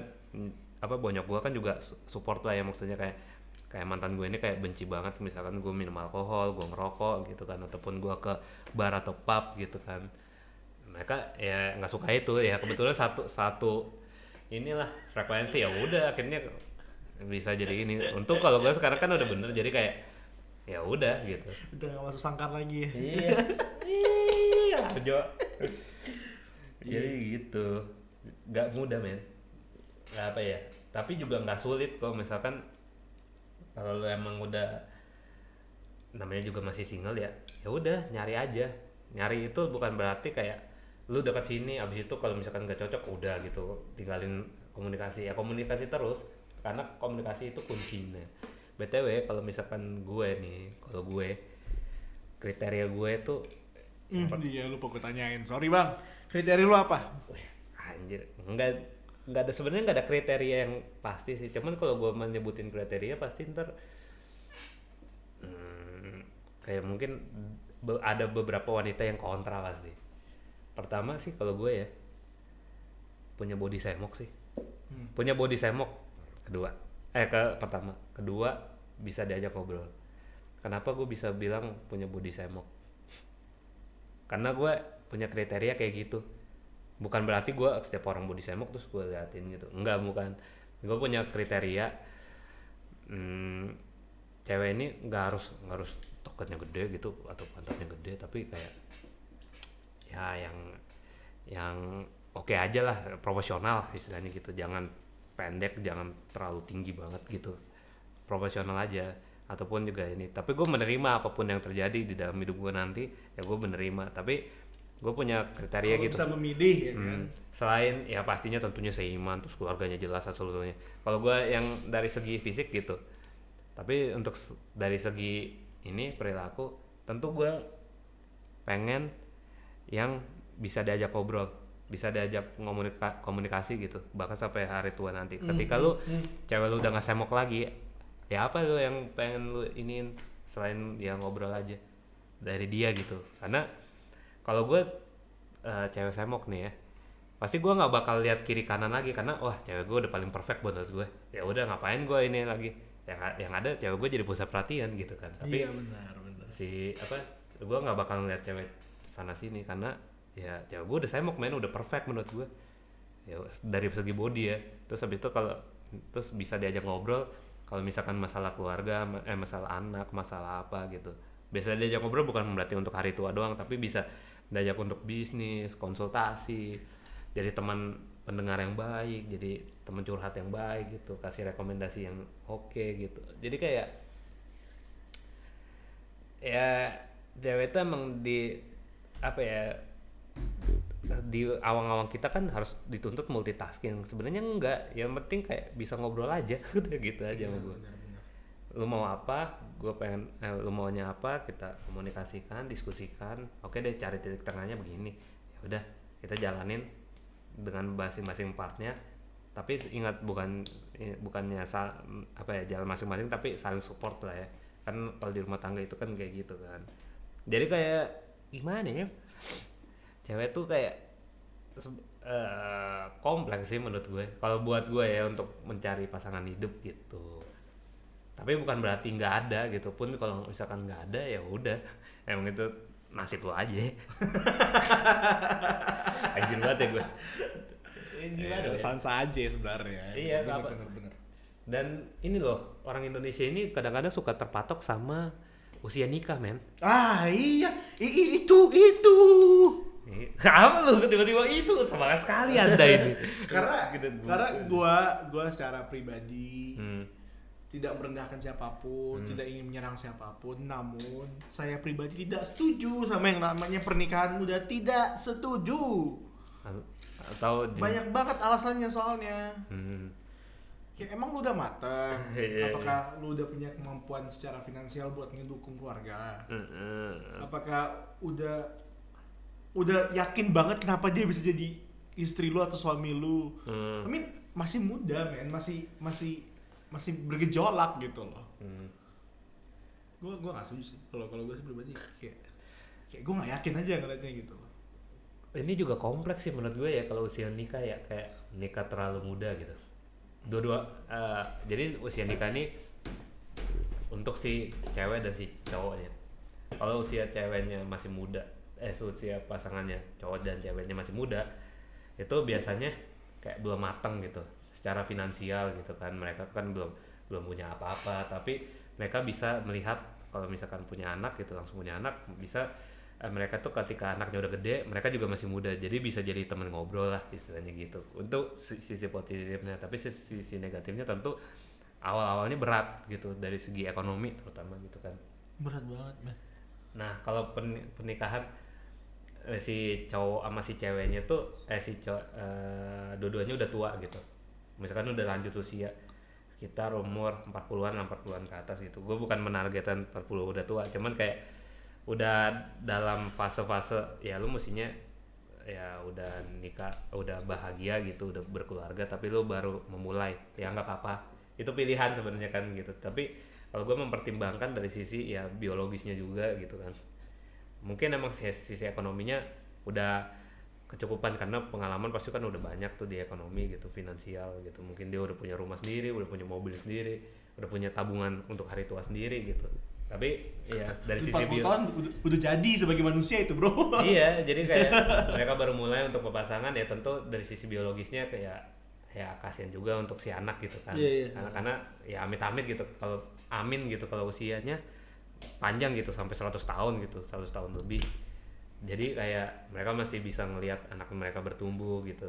S1: apa bonyok gue kan juga su- support lah ya maksudnya kayak kayak mantan gue ini kayak benci banget. Misalkan gue minum alkohol gue ngerokok gitu kan ataupun gue ke bar atau pub gitu kan. Mereka ya nggak suka itu. Ya kebetulan satu satu inilah frekuensi ya udah akhirnya bisa jadi ini. Untung kalau gue sekarang kan udah bener. Jadi kayak ya udah gitu.
S2: Udah gak masuk sangkar lagi.
S1: Iya. Iya jadi gitu. Nggak mudah men. Nggak apa ya tapi juga nggak sulit kalau misalkan kalau lu emang udah namanya juga masih single ya ya udah nyari aja. Nyari itu bukan berarti kayak lu dekat sini abis itu kalau misalkan nggak cocok udah gitu. Tinggalin komunikasi. Ya komunikasi terus karena komunikasi itu kuncinya btw kalau misalkan gue nih kalau gue kriteria gue tuh
S2: Hmm, iya lupa gue tanyain. Sorry bang. Kriteria lu apa?
S1: Wih, anjir. Nggak nggak ada sebenarnya nggak ada kriteria yang pasti sih. Cuman kalau gue menyebutin kriteria pasti ntar hmm, kayak mungkin be- ada beberapa wanita yang kontra pasti. Pertama sih kalau gue ya punya body semok sih.
S2: Hmm.
S1: punya body semok. Kedua eh ke pertama. Kedua bisa diajak ngobrol. Kenapa gue bisa bilang punya body semok? Karena gue punya kriteria kayak gitu. Bukan berarti gue setiap orang body semok terus gue liatin gitu. Enggak bukan. Gue punya kriteria hmm, cewek ini nggak harus nggak harus toketnya gede gitu atau pantatnya gede tapi kayak ya yang yang oke aja lah profesional istilahnya gitu. Jangan pendek jangan terlalu tinggi banget gitu. Profesional aja. Ataupun juga ini tapi gue menerima apa pun yang terjadi di dalam hidup gue nanti ya gue menerima. Tapi gue punya kriteria
S2: Kalau
S1: gitu.
S2: bisa memilih ya kan?
S1: Hmm, selain ya pastinya tentunya seiman terus keluarganya jelas seluruhnya kalau gue yang dari segi fisik gitu tapi untuk dari segi ini perilaku tentu gue pengen yang bisa diajak ngobrol bisa diajak komunika komunikasi gitu bahkan sampai hari tua nanti. Ketika lu cewek lu udah nggak semok lagi ya apa lu yang pengen lu iniin selain dia ngobrol aja dari dia gitu. Karena kalau gue eh, cewek semok nih ya pasti gue nggak bakal lihat kiri kanan lagi karena wah cewek gue udah paling perfect buat gue ya udah ngapain gue ini lagi? Yang yang ada cewek gue jadi pusat perhatian gitu kan. Tapi
S2: iya benar benar.
S1: si apa gue nggak bakal ngeliat cewek sana sini karena ya cewek gue udah semok men. Udah perfect menurut gue ya dari segi body ya. Terus habis itu kalau terus bisa diajak ngobrol kalau misalkan masalah keluarga eh masalah anak masalah apa gitu. Biasa diajak ngobrol bukan berarti untuk hari tua doang tapi bisa diajak untuk bisnis konsultasi jadi teman pendengar yang baik jadi teman curhat yang baik gitu kasih rekomendasi yang oke gitu. Jadi kayak ya cewek itu emang di apa ya di awang-awang kita kan harus dituntut multitasking. Sebenarnya enggak. Yang penting kayak bisa ngobrol aja. Udah gitu aja sama gue lu mau apa? Gue pengen eh, lu maunya apa? Kita komunikasikan diskusikan. Oke deh cari titik tengahnya begini. Ya udah kita jalanin dengan masing-masing partnya. Tapi ingat bukan eh, bukannya sa- apa ya jalan masing-masing tapi saling support lah ya. Kan kalau di rumah tangga itu kan kayak gitu kan. Jadi kayak gimana ya cewek tuh kayak eh, kompleks sih menurut gue. Kalau buat gue ya untuk mencari pasangan hidup gitu. Tapi bukan berarti nggak ada gitu. Pun kalau misalkan nggak ada ya udah. Emang itu nasib lo aja. Anjir banget ya gue. Eh, gimana ya?
S2: sansa aja sebenarnya.
S1: Iya,
S2: benar
S1: apa-
S2: benar benar
S1: dan ini loh orang Indonesia ini kadang-kadang suka terpatok sama usia nikah men.
S2: Ah iya. I- i- itu itu
S1: Apa lu tiba-tiba itu semangat sekali anda ini
S2: karena
S1: Gitu,
S2: karena gua gua secara pribadi
S1: Hmm.
S2: tidak merendahkan siapa pun,
S1: Hmm.
S2: tidak ingin menyerang siapa pun, namun saya pribadi tidak setuju sama yang namanya pernikahan muda, tidak setuju.
S1: atau
S2: banyak banget alasannya soalnya
S1: Hmm.
S2: ya emang lu udah mateng
S1: Iya.
S2: apakah lu udah punya kemampuan secara finansial buat ngedukung keluarga
S1: Mm-mm.
S2: apakah udah udah yakin banget kenapa dia bisa jadi istri lu atau suami lu.
S1: Hmm.
S2: I mean masih muda men. Masih masih masih bergejolak gitu loh.
S1: Hmm.
S2: gue gue nggak setuju sih. Kalau kalau gue sih pribadi kayak kayak gue nggak yakin aja ngeliatnya gitu loh.
S1: Ini juga kompleks sih menurut gue ya kalau usia nikah ya kayak nikah terlalu muda gitu. Dua-dua eh, jadi usia nikah ini untuk si cewek dan si cowoknya kalau usia ceweknya masih muda eh usia pasangannya cowok dan ceweknya masih muda itu biasanya kayak belum matang gitu secara finansial gitu kan. Mereka kan belum belum punya apa-apa tapi mereka bisa melihat kalau misalkan punya anak gitu langsung punya anak bisa eh, mereka tuh ketika anaknya udah gede mereka juga masih muda jadi bisa jadi teman ngobrol lah istilahnya gitu. Untuk si- sisi positifnya tapi sisi, sisi negatifnya tentu awal-awalnya berat gitu dari segi ekonomi terutama gitu kan.
S2: Berat banget men.
S1: Nah, kalau pen- pernikahan si cowok sama si ceweknya tuh eh si cowok eh, dua-duanya udah tua gitu. Misalkan udah lanjut usia sekitar umur 40-an 40-an ke atas gitu. Gue bukan menargetan 40 udah tua, cuman kayak udah dalam fase-fase ya lu mestinya ya udah nikah, udah bahagia gitu, udah berkeluarga tapi lu baru memulai. Ya nggak apa-apa. Itu pilihan sebenarnya kan gitu. Tapi kalau gue mempertimbangkan dari sisi ya biologisnya juga gitu kan mungkin emang sisi, sisi ekonominya udah kecukupan karena pengalaman pasti kan udah banyak tuh di ekonomi gitu finansial gitu. Mungkin dia udah punya rumah sendiri udah punya mobil sendiri udah punya tabungan untuk hari tua sendiri gitu. Tapi ya dari sisi
S2: 40
S1: bio-
S2: tahun udah, udah jadi sebagai manusia itu bro.
S1: Iya jadi kayak mereka baru mulai untuk berpasangan ya tentu dari sisi biologisnya kayak ya kasihan juga untuk si anak gitu kan.
S2: Iya, iya.
S1: karena, karena ya amit-amit gitu. Kalau amin gitu kalau usianya panjang gitu sampai 100 tahun gitu 100 tahun lebih. Jadi kayak mereka masih bisa ngelihat anak mereka bertumbuh gitu.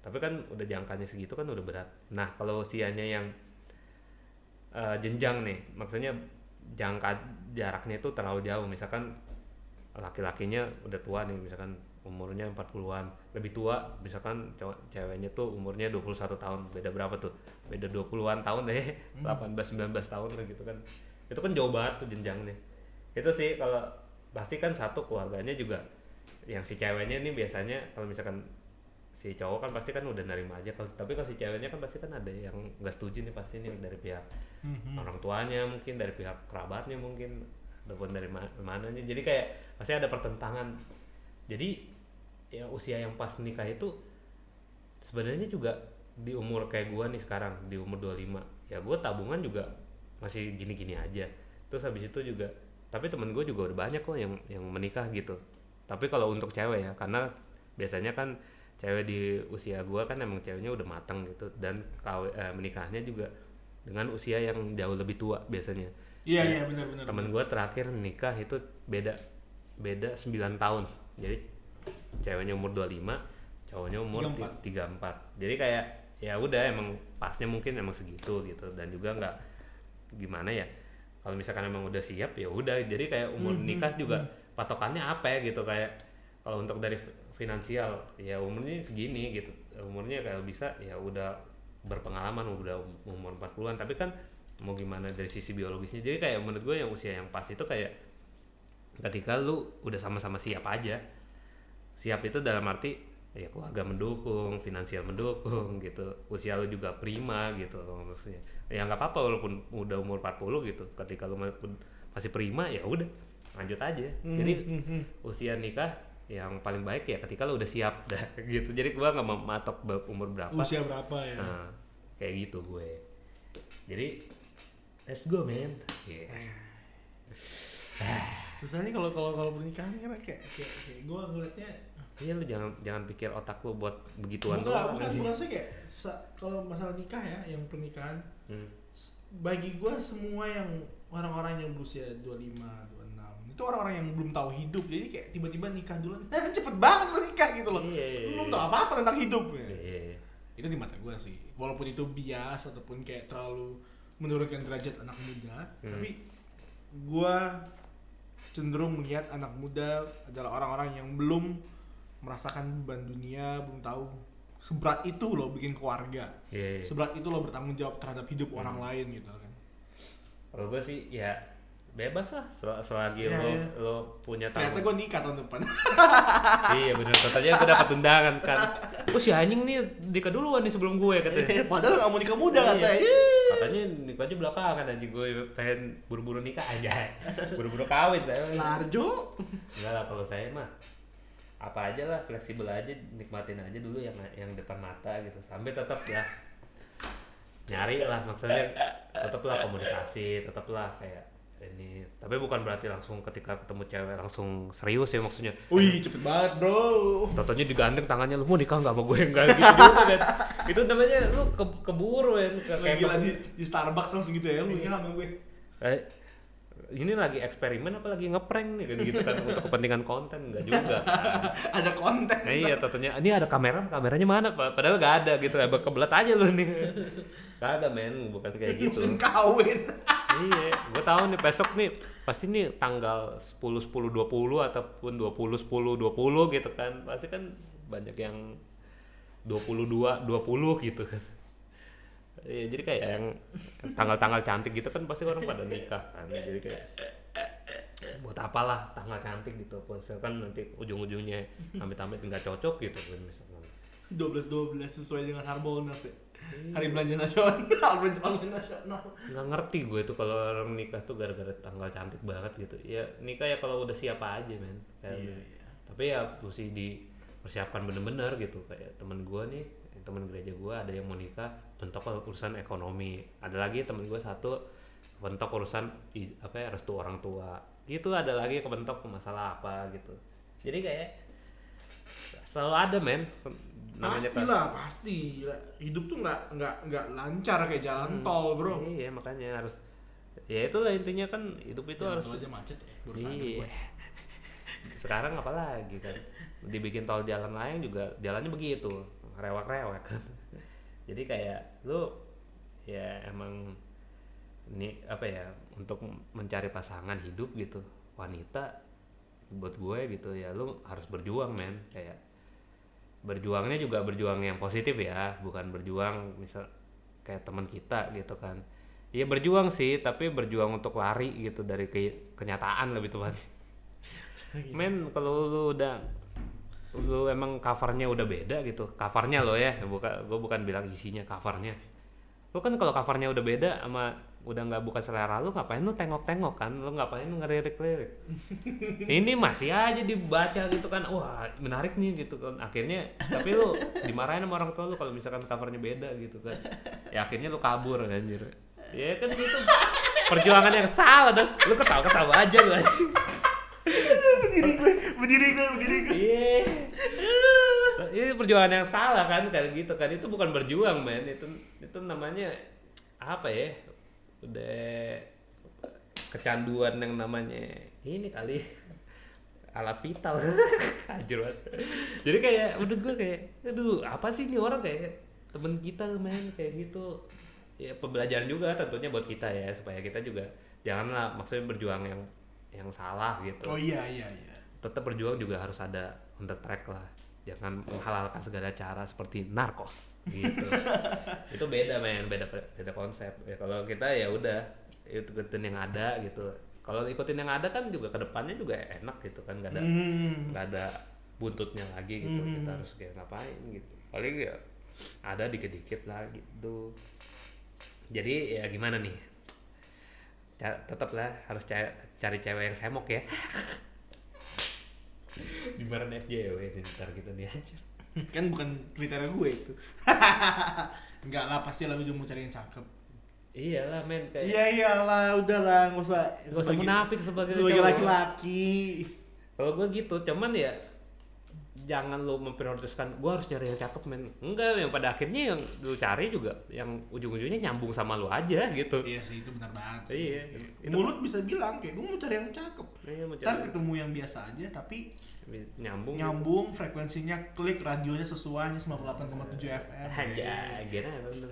S1: Tapi kan udah jangkanya segitu kan udah berat. Nah kalau usianya yang eh, jenjang nih maksudnya jangka jaraknya itu terlalu jauh. Misalkan laki-lakinya udah tua nih misalkan umurnya 40-an lebih tua misalkan ceweknya tuh umurnya 21 tahun. Beda berapa tuh? Beda 20-an tahun deh 18 19 tahun lah gitu kan itu kan jauh banget tuh jenjangnya. Itu sih kalau pasti kan satu keluarganya juga yang si ceweknya ini biasanya kalau misalkan si cowok kan pasti kan udah nerima aja. Kalau tapi kalau si ceweknya kan pasti kan ada yang nggak setuju nih pasti nih dari pihak orang tuanya mungkin dari pihak kerabatnya mungkin ataupun dari ma- mananya. Jadi kayak pasti ada pertentangan. Jadi ya usia yang pas nikah itu sebenarnya juga di umur kayak gua nih sekarang di umur 25 ya gua tabungan juga masih gini-gini aja. Terus habis itu juga tapi temen gue juga udah banyak kok yang yang menikah gitu. Tapi kalau untuk cewek ya karena biasanya kan cewek di usia gua kan emang ceweknya udah matang gitu. Dan kawe, eh, menikahnya juga dengan usia yang jauh lebih tua biasanya.
S2: Iya iya benar benar
S1: temen gue terakhir nikah itu beda beda 9 tahun. Jadi ceweknya umur 25 cowoknya umur
S2: 34.
S1: 34 jadi kayak ya udah emang pasnya mungkin emang segitu gitu. Dan juga nggak gimana ya? Kalau misalkan emang udah siap ya udah. Jadi kayak umur
S2: Hmm,
S1: nikah juga patokannya apa ya gitu kayak kalau untuk dari fi- finansial ya umurnya segini gitu. Umurnya kayak bisa ya udah berpengalaman udah umur 40-an tapi kan mau gimana dari sisi biologisnya? Jadi kayak menurut gue yang usia yang pas itu kayak ketika lu udah sama-sama siap aja. Siap itu dalam arti ya keluarga mendukung finansial mendukung gitu. Usia lu juga prima gitu. Maksudnya ya nggak apa-apa walaupun udah umur 40 gitu. Ketika lu ma- masih prima ya udah lanjut aja. Jadi usia nikah yang paling baik ya ketika lu udah siap dah gitu. Jadi gua nggak mematok umur berapa.
S2: Usia berapa ya?
S1: Nah, kayak gitu gue. Jadi let's go man. Yeah.
S2: susahnya kalau kalau kalau pernikahan kan kayak kayak, kayak gue ngeliatnya
S1: Iya lu jangan jangan pikir otak lu buat begituan doang
S2: bukan bukan sih kayak susah kalau masalah nikah ya yang pernikahan
S1: Hmm.
S2: bagi gue semua yang orang-orang yang berusia 25, 26 itu orang-orang yang belum tahu hidup jadi kayak tiba-tiba nikah duluan cepet banget lu nikah gitu loh
S1: Iya, iya,
S2: Lu belum
S1: iya.
S2: tahu apa-apa tentang hidup ya.
S1: Iya, iya, iya.
S2: itu di mata gue sih walaupun itu bias ataupun kayak terlalu menurunkan derajat anak muda
S1: Hmm.
S2: tapi gue cenderung melihat anak muda adalah orang-orang yang belum merasakan beban dunia belum tahu. Seberat itu loh bikin keluarga.
S1: Iya, iya.
S2: seberat itu loh bertanggung jawab terhadap hidup orang
S1: Hmm.
S2: lain gitu kan.
S1: Kalau gue sih ya bebas lah. Sel- selagi
S2: Iya,
S1: lo
S2: iya.
S1: lo punya
S2: ternyata
S1: tanggung
S2: gue nikah tahun depan.
S1: Iya bener. Katanya gue dapat undangan kan. Oh si anjing nih nikah duluan nih sebelum gue katanya.
S2: Padahal nggak mau nikah muda
S1: Iya.
S2: katanya. Ih.
S1: katanya nikah aja belakangan anjing. Gue pengen buru-buru nikah aja. Buru-buru kawin saya.
S2: Larjo.
S1: Enggak lah kalau saya mah apa aja lah fleksibel aja nikmatin aja dulu yang yang depan mata gitu. Sampai tetap lah nyari lah maksudnya. Tetaplah komunikasi tetaplah kayak ini. Tapi bukan berarti langsung ketika ketemu cewek langsung serius ya maksudnya.
S2: Wih cepet banget bro.
S1: Totonya digandeng tangannya lu mau nikah nggak sama gue? Enggak gitu juga kan. Itu namanya lu ke, keburu ya Kayak-
S2: lagi lagi di Starbucks langsung gitu ya lu nikah sama gue?
S1: Eh, ini lagi eksperimen apa lagi ngeprank nih? Kan gitu kan untuk kepentingan konten enggak juga kan.
S2: ada konten.
S1: Nah, iya tentunya. Ini ada kamera kameranya mana Pak? padahal nggak ada gitu ya kebelet aja lu nih. Gak ada men. Bukan kayak gitu.
S2: musim kawin.
S1: Iya gue tahu nih besok nih pasti nih tanggal 10 10 20 ataupun 20 10 20 gitu kan. Pasti kan banyak yang 22 20 gitu kan Iya, jadi kayak yang tanggal-tanggal cantik gitu kan pasti orang pada nikah kan. Jadi kayak buat apalah tanggal cantik gitu. Misalkan nanti ujung-ujungnya amit-amit nggak cocok gitu kan misalkan.
S2: 12 12 sesuai dengan Harbolnas ya
S1: Iya.
S2: hari belanja nasional belanja nasional
S1: nggak ngerti gue tuh kalau orang nikah tuh gara-gara tanggal cantik banget gitu ya nikah ya kalau udah siapa aja men Kayak
S2: Iya, iya.
S1: tapi ya mesti dipersiapkan bener-bener gitu kayak temen gue nih temen gereja gue ada yang mau nikah bentuk urusan ekonomi. Ada lagi temen gue satu bentuk urusan apa ya restu orang tua. Gitu ada lagi kebentuk masalah apa gitu. Jadi kayak selalu ada men.
S2: Pasti
S1: kan-
S2: lah pasti. Hidup tuh nggak nggak nggak lancar kayak jalan
S1: Hmm.
S2: tol bro.
S1: iya makanya harus ya itulah intinya kan hidup itu
S2: Jalan
S1: harus
S2: tol aja macet ya
S1: iya.
S2: Gue.
S1: sekarang apalagi kan? Dibikin tol jalan lain juga jalannya begitu rewak-rewak kan jadi kayak lu ya emang ini apa ya untuk mencari pasangan hidup gitu wanita buat gue gitu ya lu harus berjuang men. Kayak berjuangnya juga berjuang yang positif ya bukan berjuang misal kayak teman kita gitu kan. Iya berjuang sih tapi berjuang untuk lari gitu dari ke- kenyataan lebih tepatnya. Men kalau lu udah lu emang covernya udah beda gitu. Covernya lo ya bukan gue bukan bilang isinya covernya. Lu kan kalau covernya udah beda sama udah nggak bukan selera lu ngapain lu tengok-tengok kan? Lu ngapain lu ngelirik-lirik? Ini masih aja dibaca gitu kan. Wah menarik nih gitu kan. Akhirnya tapi lu dimarahin sama orang tua lu kalau misalkan covernya beda gitu kan. Ya akhirnya lu kabur anjir. Ya kan itu perjuangan yang salah dong lu ketawa-ketawa aja lu
S2: berdiri gue berdiri gue berdiri gue.
S1: Iya. ini perjuangan yang salah kan kayak gitu kan. Itu bukan berjuang men. Itu itu namanya apa ya? Udah kecanduan yang namanya ini kali. Alat vital. Anjir banget. Jadi kayak udah gue kayak aduh apa sih ini orang kayak temen kita men? Kayak gitu. Ya pembelajaran juga tentunya buat kita ya supaya kita juga janganlah maksudnya berjuang yang yang salah gitu.
S2: Oh iya iya iya.
S1: Tetap berjuang juga harus ada on the track lah. Jangan menghalalkan segala cara seperti narkos gitu. Itu beda men. Beda beda konsep. Ya kalau kita ya udah. Ikutin yang ada gitu. Kalau ikutin yang ada kan juga ke depannya juga enak gitu kan. Nggak ada
S2: Hmm.
S1: nggak ada buntutnya lagi gitu.
S2: Hmm.
S1: kita harus kayak ngapain gitu. Paling ya ada dikit-dikit lah gitu. Jadi ya gimana nih Ca- tetap lah harus ca- cari cewek yang semok ya. Dimarahin SJW nih ntar kita nih anjir.
S2: Kan bukan kriteria gue itu. Enggak lah pasti lah gue mau cari yang cakep.
S1: Iyalah men kayak
S2: iya iyalah udahlah nggak usah
S1: gak usah munafik sebagai,
S2: sebagai
S1: cowok.
S2: laki-laki.
S1: Kalau gue gitu cuman ya jangan lu memprioritaskan gue harus nyari yang cakep men. Enggak yang pada akhirnya yang lu cari juga yang ujung-ujungnya nyambung sama lu aja gitu.
S2: Iya sih itu benar banget sih.
S1: iya. Itu
S2: mulut bisa bilang kayak gue mau cari yang cakep.
S1: Iya, mau
S2: ntar
S1: cari
S2: ketemu yang biasa aja tapi
S1: nyambung. gitu.
S2: nyambung frekuensinya klik radionya sesuai 98,7 FM
S1: aja bener?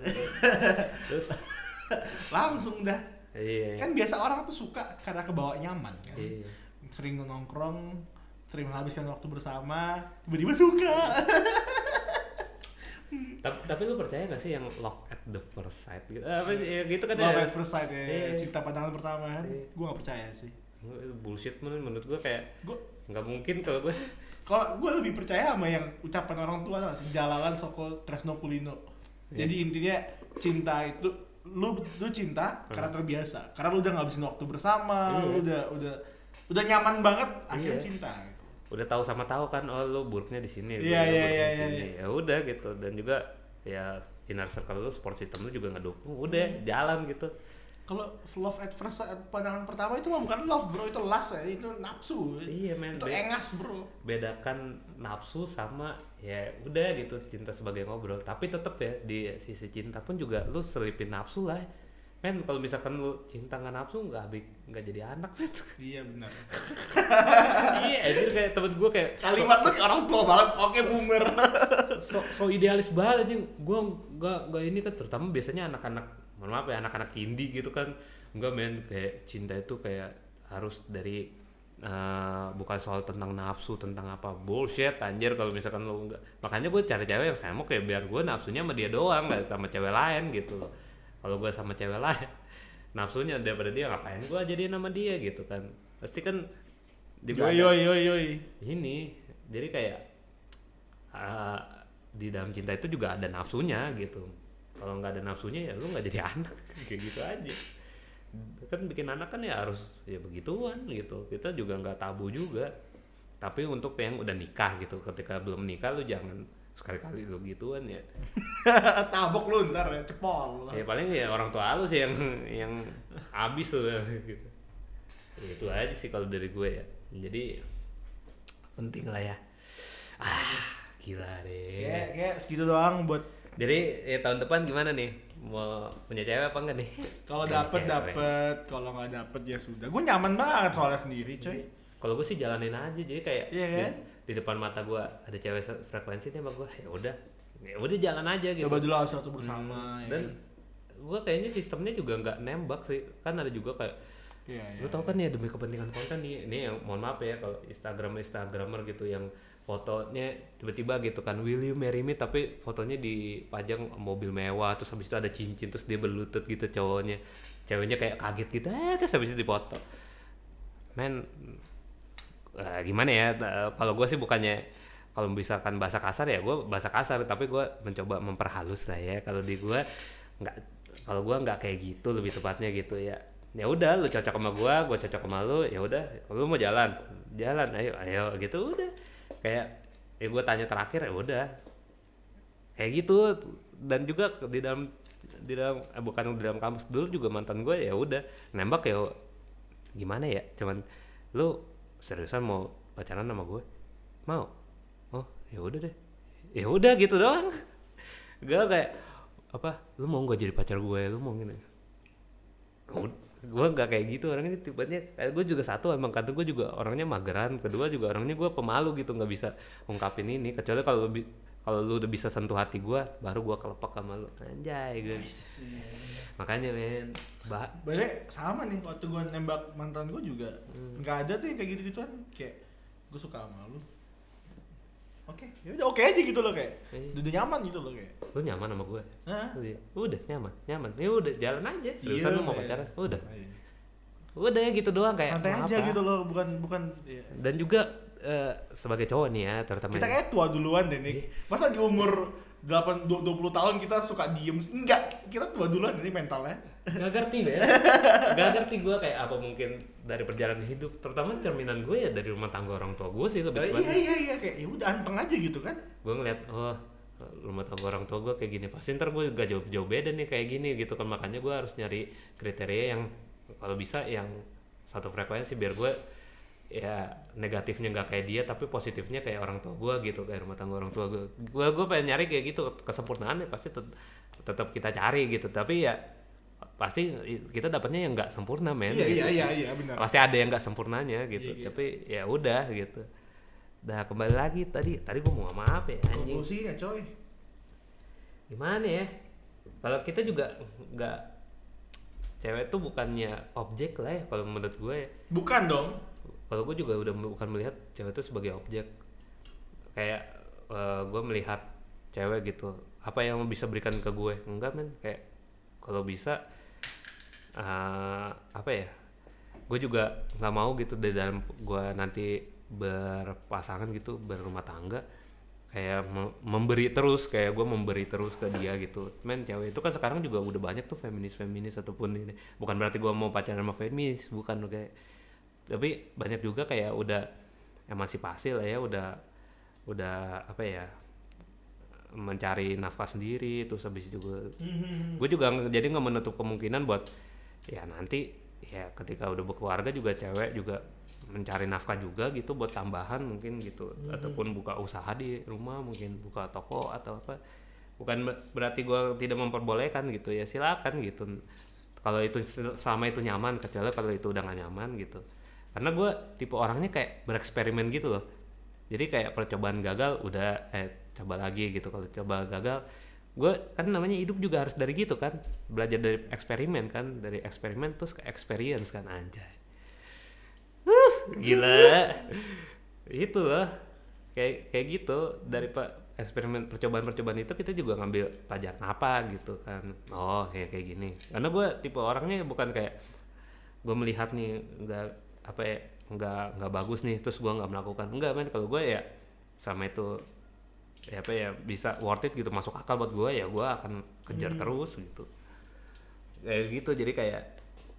S1: Terus?
S2: Langsung dah.
S1: Iya.
S2: Kan biasa orang tuh suka karena kebawa nyaman kan?
S1: Iya.
S2: Sering nongkrong sering menghabiskan waktu bersama tiba-tiba suka
S1: tapi, tapi lu percaya gak sih yang love at the first sight gitu apa ya gitu kan
S2: love
S1: ya
S2: at first sight ya
S1: Iya.
S2: cinta pandangan pertama kan
S1: Iya.
S2: gue gak percaya sih
S1: bullshit menurut menurut gue kayak
S2: gue
S1: nggak mungkin kalau gue
S2: kalau gue lebih percaya sama yang ucapan orang tua tau gak sih jalalan soko tresno kulino
S1: Iya.
S2: jadi intinya cinta itu lu lu cinta karena terbiasa karena lu udah ngabisin waktu bersama
S1: Iya.
S2: lu udah udah udah nyaman banget akhirnya
S1: Iya.
S2: cinta gitu.
S1: Udah tahu sama tahu kan oh lu buruknya di sini
S2: iya,
S1: buruknya
S2: iya,
S1: di
S2: iya,
S1: sini. ya udah gitu. Dan juga ya inner circle lu support system lu juga ngedukung. Udah jalan gitu.
S2: Kalau love at first sight pandangan pertama itu mah bukan love bro. Itu lust ya. Itu nafsu.
S1: Iya men.
S2: Itu engas bro.
S1: bedakan nafsu sama ya udah gitu cinta sebagai ngobrol. Tapi tetep ya di sisi cinta pun juga lu selipin nafsu lah men kalau misalkan lu cinta nggak nafsu nggak nggak jadi anak men.
S2: Iya benar.
S1: Iya anjir kayak temen gue kayak
S2: kalimat lu orang tua banget oke boomer.
S1: So, so idealis banget aja gue nggak nggak ini kan terutama biasanya anak-anak mohon maaf ya anak-anak indie gitu kan. Enggak men kayak cinta itu kayak harus dari eh, bukan soal tentang nafsu tentang apa bullshit anjir kalau misalkan lo enggak makanya gue cari cewek yang sama kayak biar gue nafsunya sama dia doang nggak sama cewek lain gitu kalau gue sama cewek lain nafsunya daripada dia ngapain gue jadiin sama dia gitu kan. Pasti kan juga
S2: yoi yoi yoi yoi.
S1: Ini jadi kayak uh, di dalam cinta itu juga ada nafsunya gitu. Kalau nggak ada nafsunya ya lu nggak jadi anak kayak gitu aja. Kan bikin anak kan ya harus ya begituan gitu. Kita juga nggak tabu juga. Tapi untuk yang udah nikah gitu. Ketika belum nikah lu jangan sekali-kali lu gituan ya.
S2: Tabok lu ntar ya cepol.
S1: Ya paling ya orang tua lu sih yang yang habis tuh gitu. Itu aja sih kalau dari gue ya. Jadi penting lah ya. Ah gila deh.
S2: Kayak kayak segitu doang buat
S1: jadi ya, tahun depan gimana nih? Mau punya cewek apa enggak nih?
S2: Kalau dapet dapet. Kalau nggak dapet ya sudah. Gue nyaman banget soalnya sendiri coy
S1: kalau gue sih jalanin aja. Jadi kayak
S2: Iya kan?
S1: Di depan mata gue ada cewek se- frekuensi nih sama gue ya udah. Ya udah jalan aja gitu.
S2: Coba dulu harus satu bersama ya
S1: dan
S2: kan?
S1: gue kayaknya sistemnya juga nggak nembak sih. Kan ada juga kayak
S2: Iya, iya.
S1: lu tau kan ya demi kepentingan konten nih ini yang mohon maaf ya kalau Instagram Instagramer gitu yang fotonya tiba-tiba gitu kan will you marry me? Tapi fotonya dipajang mobil mewah terus habis itu ada cincin terus dia berlutut gitu cowoknya. Ceweknya kayak kaget gitu eh terus habis itu dipoto. Men eh, gimana ya eh, kalau gue sih bukannya kalau misalkan bahasa kasar ya gue bahasa kasar tapi gue mencoba memperhalus lah ya. Kalau di gue nggak kalau gue nggak kayak gitu lebih tepatnya gitu ya. Ya udah lu cocok sama gue gue cocok sama lu ya udah lu mau jalan jalan ayo ayo gitu udah. Kayak ya gue tanya terakhir ya udah. Kayak gitu dan juga di dalam di dalam eh, bukan di dalam kampus dulu juga mantan gue ya udah nembak ya gimana ya cuman lu seriusan mau pacaran sama gue? Mau. Oh ya udah deh. Ya udah gitu doang. Gue kayak apa lu mau gak jadi pacar gue? Lu mau gini. Gue nggak kayak gitu orangnya tipenya. Kayak gue juga satu emang kadang gue juga orangnya mageran. Kedua juga orangnya gue pemalu gitu nggak bisa ungkapin ini. Kecuali kalau lebih kalau lu udah bisa sentuh hati gue baru gue kelepek sama lu anjay gue makanya men bah
S2: Balik sama nih waktu gue nembak mantan gue juga
S1: Hmm.
S2: nggak ada tuh yang kayak gitu gituan kayak gue suka sama lu oke ya udah oke aja gitu loh kayak
S1: Iya.
S2: udah nyaman gitu loh kayak
S1: lu nyaman sama gue
S2: Hah?
S1: Iya. udah nyaman nyaman ya udah jalan aja seriusan lu mau
S2: iya.
S1: pacaran udah
S2: Iya.
S1: udah gitu doang kayak
S2: santai aja
S1: apa.
S2: gitu loh bukan bukan ya.
S1: dan juga eh, sebagai cowok nih ya terutama
S2: kita
S1: yang-
S2: kayak tua duluan deh nih masa di umur 8 du- 20 tahun kita suka diem enggak kita tua duluan ini mentalnya.
S1: Gak ngerti deh Gak ngerti gue kayak apa mungkin dari perjalanan hidup Terutama cerminan gue ya dari rumah tangga orang tua gue sih lebih
S2: Nah, iya iya iya kayak ya udah anteng aja gitu kan.
S1: Gue ngeliat oh rumah tangga orang tua gue kayak gini. Pasti ntar gue gak jauh-jauh beda nih kayak gini gitu kan. Makanya gue harus nyari kriteria yang kalau bisa yang satu frekuensi biar gue ya negatifnya nggak kayak dia tapi positifnya kayak orang tua gue gitu kayak rumah tangga orang tua gue gue gue pengen nyari kayak gitu kesempurnaan ya pasti tet- tetap kita cari gitu. Tapi ya pasti kita dapatnya yang nggak sempurna men
S2: iya
S1: gitu.
S2: iya iya iya benar.
S1: Pasti ada yang nggak sempurnanya gitu.
S2: Iya, iya.
S1: tapi ya udah gitu. Dah kembali lagi tadi tadi gue mau ngomong apa ya anjing?
S2: Konklusinya coy.
S1: Gimana ya? Kalau kita juga nggak cewek tuh bukannya objek lah ya kalau menurut gue ya.
S2: bukan dong
S1: kalau gue juga udah bukan melihat cewek itu sebagai objek. Kayak gue melihat cewek gitu apa yang bisa berikan ke gue? Enggak men. Kayak kalau bisa uh, apa ya gue juga nggak mau gitu di dalam gue nanti berpasangan gitu berumah tangga kayak me- memberi terus kayak gue memberi terus ke dia gitu. Men cewek itu kan sekarang juga udah banyak tuh feminis feminis ataupun ini. Bukan berarti gue mau pacaran sama feminis bukan kayak tapi banyak juga kayak udah emansipasi lah ya udah udah apa ya mencari nafkah sendiri terus habis juga gue juga jadi nggak menutup kemungkinan buat ya nanti ya ketika udah berkeluarga juga cewek juga mencari nafkah juga gitu buat tambahan mungkin gitu. Ataupun buka usaha di rumah mungkin buka toko atau apa. Bukan ber- berarti gue tidak memperbolehkan gitu ya silakan gitu. Kalau itu sama itu nyaman kecuali kalau itu udah gak nyaman gitu karena gue tipe orangnya kayak bereksperimen gitu loh. Jadi kayak percobaan gagal udah eh coba lagi gitu. Kalau coba gagal gue kan namanya hidup juga harus dari gitu kan. Belajar dari eksperimen kan. Dari eksperimen terus ke experience kan anjay. Uh, gila. Itu loh. Kayak kayak gitu. Dari pak eksperimen percobaan-percobaan itu kita juga ngambil pelajaran apa gitu kan. Oh kayak kayak gini. Karena gue tipe orangnya bukan kayak gue melihat nih nggak apa ya nggak nggak bagus nih terus gue nggak melakukan. Enggak men. Kalau gue ya sama itu ya apa ya bisa worth it gitu masuk akal buat gue ya gue akan kejar terus gitu. Kayak gitu jadi kayak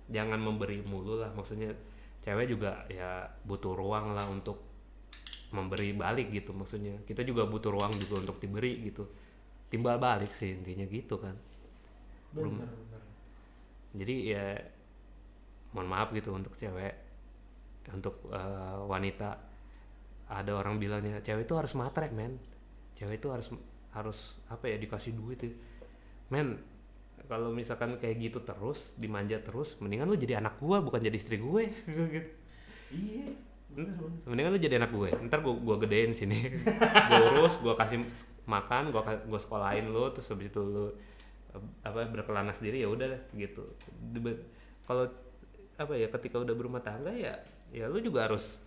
S1: jangan memberi mulu lah. Maksudnya cewek juga ya butuh ruang lah untuk memberi balik gitu maksudnya. Kita juga butuh ruang juga untuk diberi gitu. Timbal balik sih intinya gitu kan.
S2: Benar benar.
S1: Jadi ya mohon maaf gitu untuk cewek untuk eh, wanita ada orang bilangnya cewek itu harus matre men. Cewek itu harus harus apa ya dikasih duit ya. men kalau misalkan kayak gitu terus dimanja terus mendingan lu jadi anak gua bukan jadi istri gue.
S2: Iya benar benar
S1: mendingan lu jadi anak gue ntar gua gua gedein sini. Gua urus gua kasih makan gua ka- gua sekolahin lu terus habis itu lu apa berkelana sendiri ya udah gitu. Kalau apa ya ketika udah berumah tangga ya ya lu juga harus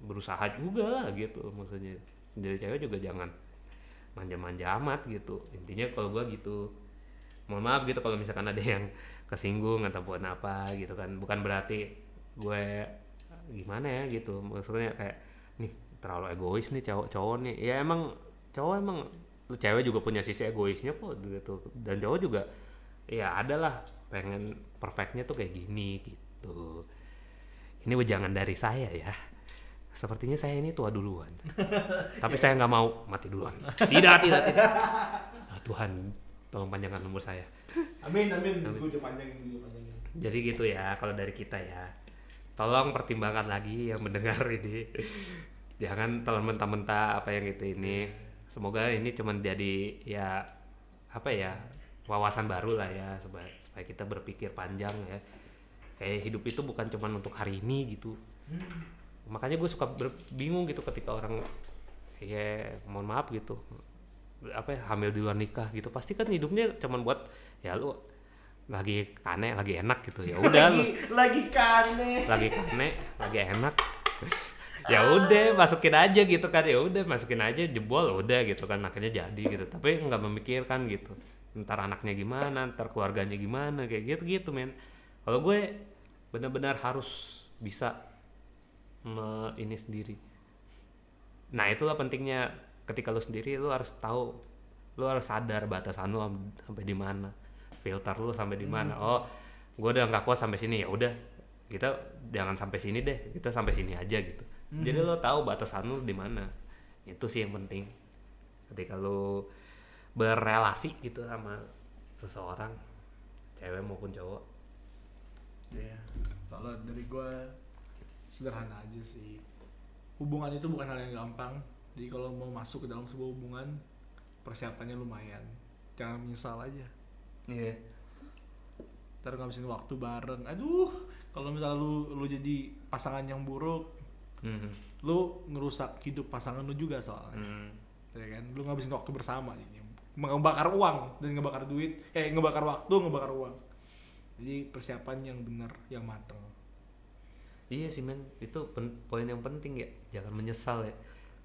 S1: berusaha juga lah gitu maksudnya. Jadi cewek juga jangan manja-manja amat gitu. Intinya kalau gua gitu mohon maaf gitu kalau misalkan ada yang kesinggung ataupun apa gitu kan. Bukan berarti gue gimana ya gitu. Maksudnya kayak nih terlalu egois nih cowok-cowok nih. Ya emang cowok emang cewek juga punya sisi egoisnya kok gitu. Dan cowok juga ya ada lah pengen perfectnya tuh kayak gini gitu ini wejangan dari saya ya. Sepertinya saya ini tua duluan. Tapi saya nggak mau mati duluan. Tidak tidak tidak. Ah, Tuhan tolong panjangkan umur saya.
S2: Amin amin. Gue panjangin gue udah panjangin
S1: jadi gitu ya kalau dari kita ya. Tolong pertimbangkan lagi yang mendengar ini. Jangan telan mentah-mentah apa yang itu ini. Semoga ini cuman jadi ya apa ya wawasan baru lah ya supaya supaya kita berpikir panjang ya kayak hidup itu bukan cuman untuk hari ini gitu. Makanya gue suka bingung gitu ketika orang ya mohon maaf gitu apa ya hamil di luar nikah gitu. Pasti kan hidupnya cuman buat ya lu lagi kane lagi enak gitu. Ya udah lu.
S2: lagi lagi kane.
S1: Lagi kane lagi enak. Ya udah masukin aja gitu kan. Ya udah masukin aja jebol udah gitu kan akhirnya jadi gitu. Tapi nggak memikirkan gitu. Ntar anaknya gimana ntar keluarganya gimana kayak gitu gitu men kalau gue benar-benar harus bisa me- ini sendiri. Nah itulah pentingnya ketika lu sendiri lu harus tahu lu harus sadar batasan lu am- sampai di mana filter lu sampai di mana. Oh gue udah nggak kuat sampai sini ya udah kita jangan sampai sini deh kita sampai sini aja gitu. Jadi lu tahu batasan lu di mana. Itu sih yang penting. Ketika lu berrelasi gitu sama seseorang cewek maupun cowok
S2: ya kalau dari gue sederhana aja sih. Hubungan itu bukan hal yang gampang. Jadi kalau mau masuk ke dalam sebuah hubungan persiapannya lumayan. Jangan menyesal aja.
S1: Iya.
S2: Ntar ngabisin waktu bareng. Aduh kalau misalnya lu lu jadi pasangan yang buruk
S1: Mhm.
S2: lu ngerusak hidup pasangan lu juga soalnya.
S1: Hmm.
S2: ya kan? Lu ngabisin waktu bersama jadi ngebakar uang dan ngebakar duit. Eh ngebakar waktu ngebakar uang jadi persiapan yang benar yang mateng
S1: iya sih men. Itu poin yang penting ya. Jangan menyesal ya.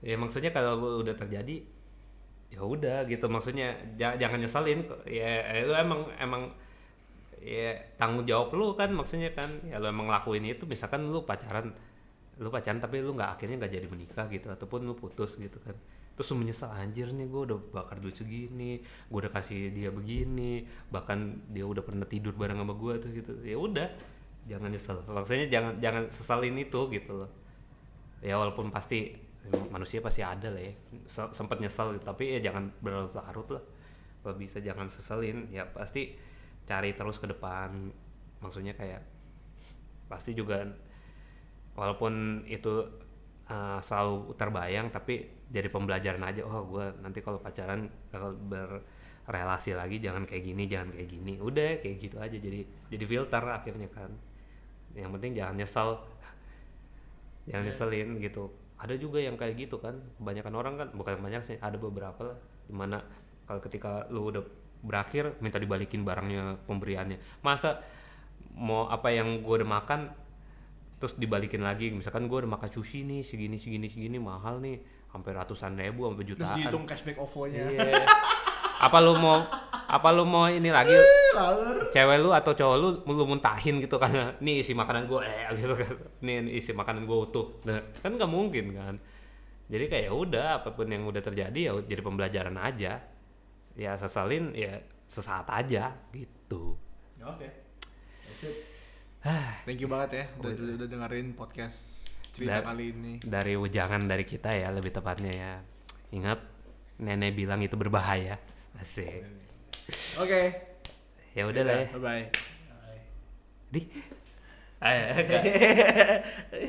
S1: Ya maksudnya kalau udah terjadi ya udah gitu. Maksudnya ja- jangan nyesalin ya eh, lu emang emang ya tanggung jawab lu kan maksudnya kan. Ya lu emang ngelakuin itu misalkan lu pacaran lu pacaran tapi lu nggak akhirnya nggak jadi menikah gitu ataupun lu putus gitu kan terus lu menyesal anjir nih gue udah bakar duit segini gue udah kasih dia begini bahkan dia udah pernah tidur bareng sama gue tuh gitu. Ya udah jangan nyesel. Maksudnya jangan jangan sesalin itu gitu loh. Ya walaupun pasti manusia pasti ada lah ya. Se- sempat nyesel gitu, tapi ya jangan berlarut-larut lah. Kalau bisa jangan seselin ya pasti cari terus ke depan. Maksudnya kayak pasti juga walaupun itu uh, selalu terbayang tapi jadi pembelajaran aja oh gue nanti kalau pacaran kalau berrelasi lagi jangan kayak gini jangan kayak gini. Udah kayak gitu aja jadi jadi filter akhirnya kan. Yang penting jangan nyesel. Jangan nyeselin gitu. Ada juga yang kayak gitu kan kebanyakan orang kan bukan banyak sih ada beberapa lah di mana kalau ketika lu udah berakhir minta dibalikin barangnya pemberiannya. Masa mau apa yang gue udah makan terus dibalikin lagi misalkan gue udah makan sushi nih segini segini segini mahal nih sampai ratusan ribu sampai
S2: Terus
S1: jutaan.
S2: dihitung cashback OVO-nya.
S1: iya. Apa lu mau apa lu mau ini lagi? Cewek lu atau cowok lu lu muntahin gitu kan. Nih isi makanan gue eh gitu kan. Nih isi makanan gue utuh. Nah, kan nggak mungkin kan. Jadi kayak ya udah apa pun yang udah terjadi ya jadi pembelajaran aja. Ya sesalin ya sesaat aja gitu.
S2: Oke. That's it. Thank you banget ya udah, udah, udah dengerin podcast cerita kali ini.
S1: dari ujangan dari kita ya lebih tepatnya ya. Ingat nenek bilang itu berbahaya. Asik.
S2: Oke.
S1: ya udah lah ya.
S2: Bye bye.
S1: di Eh,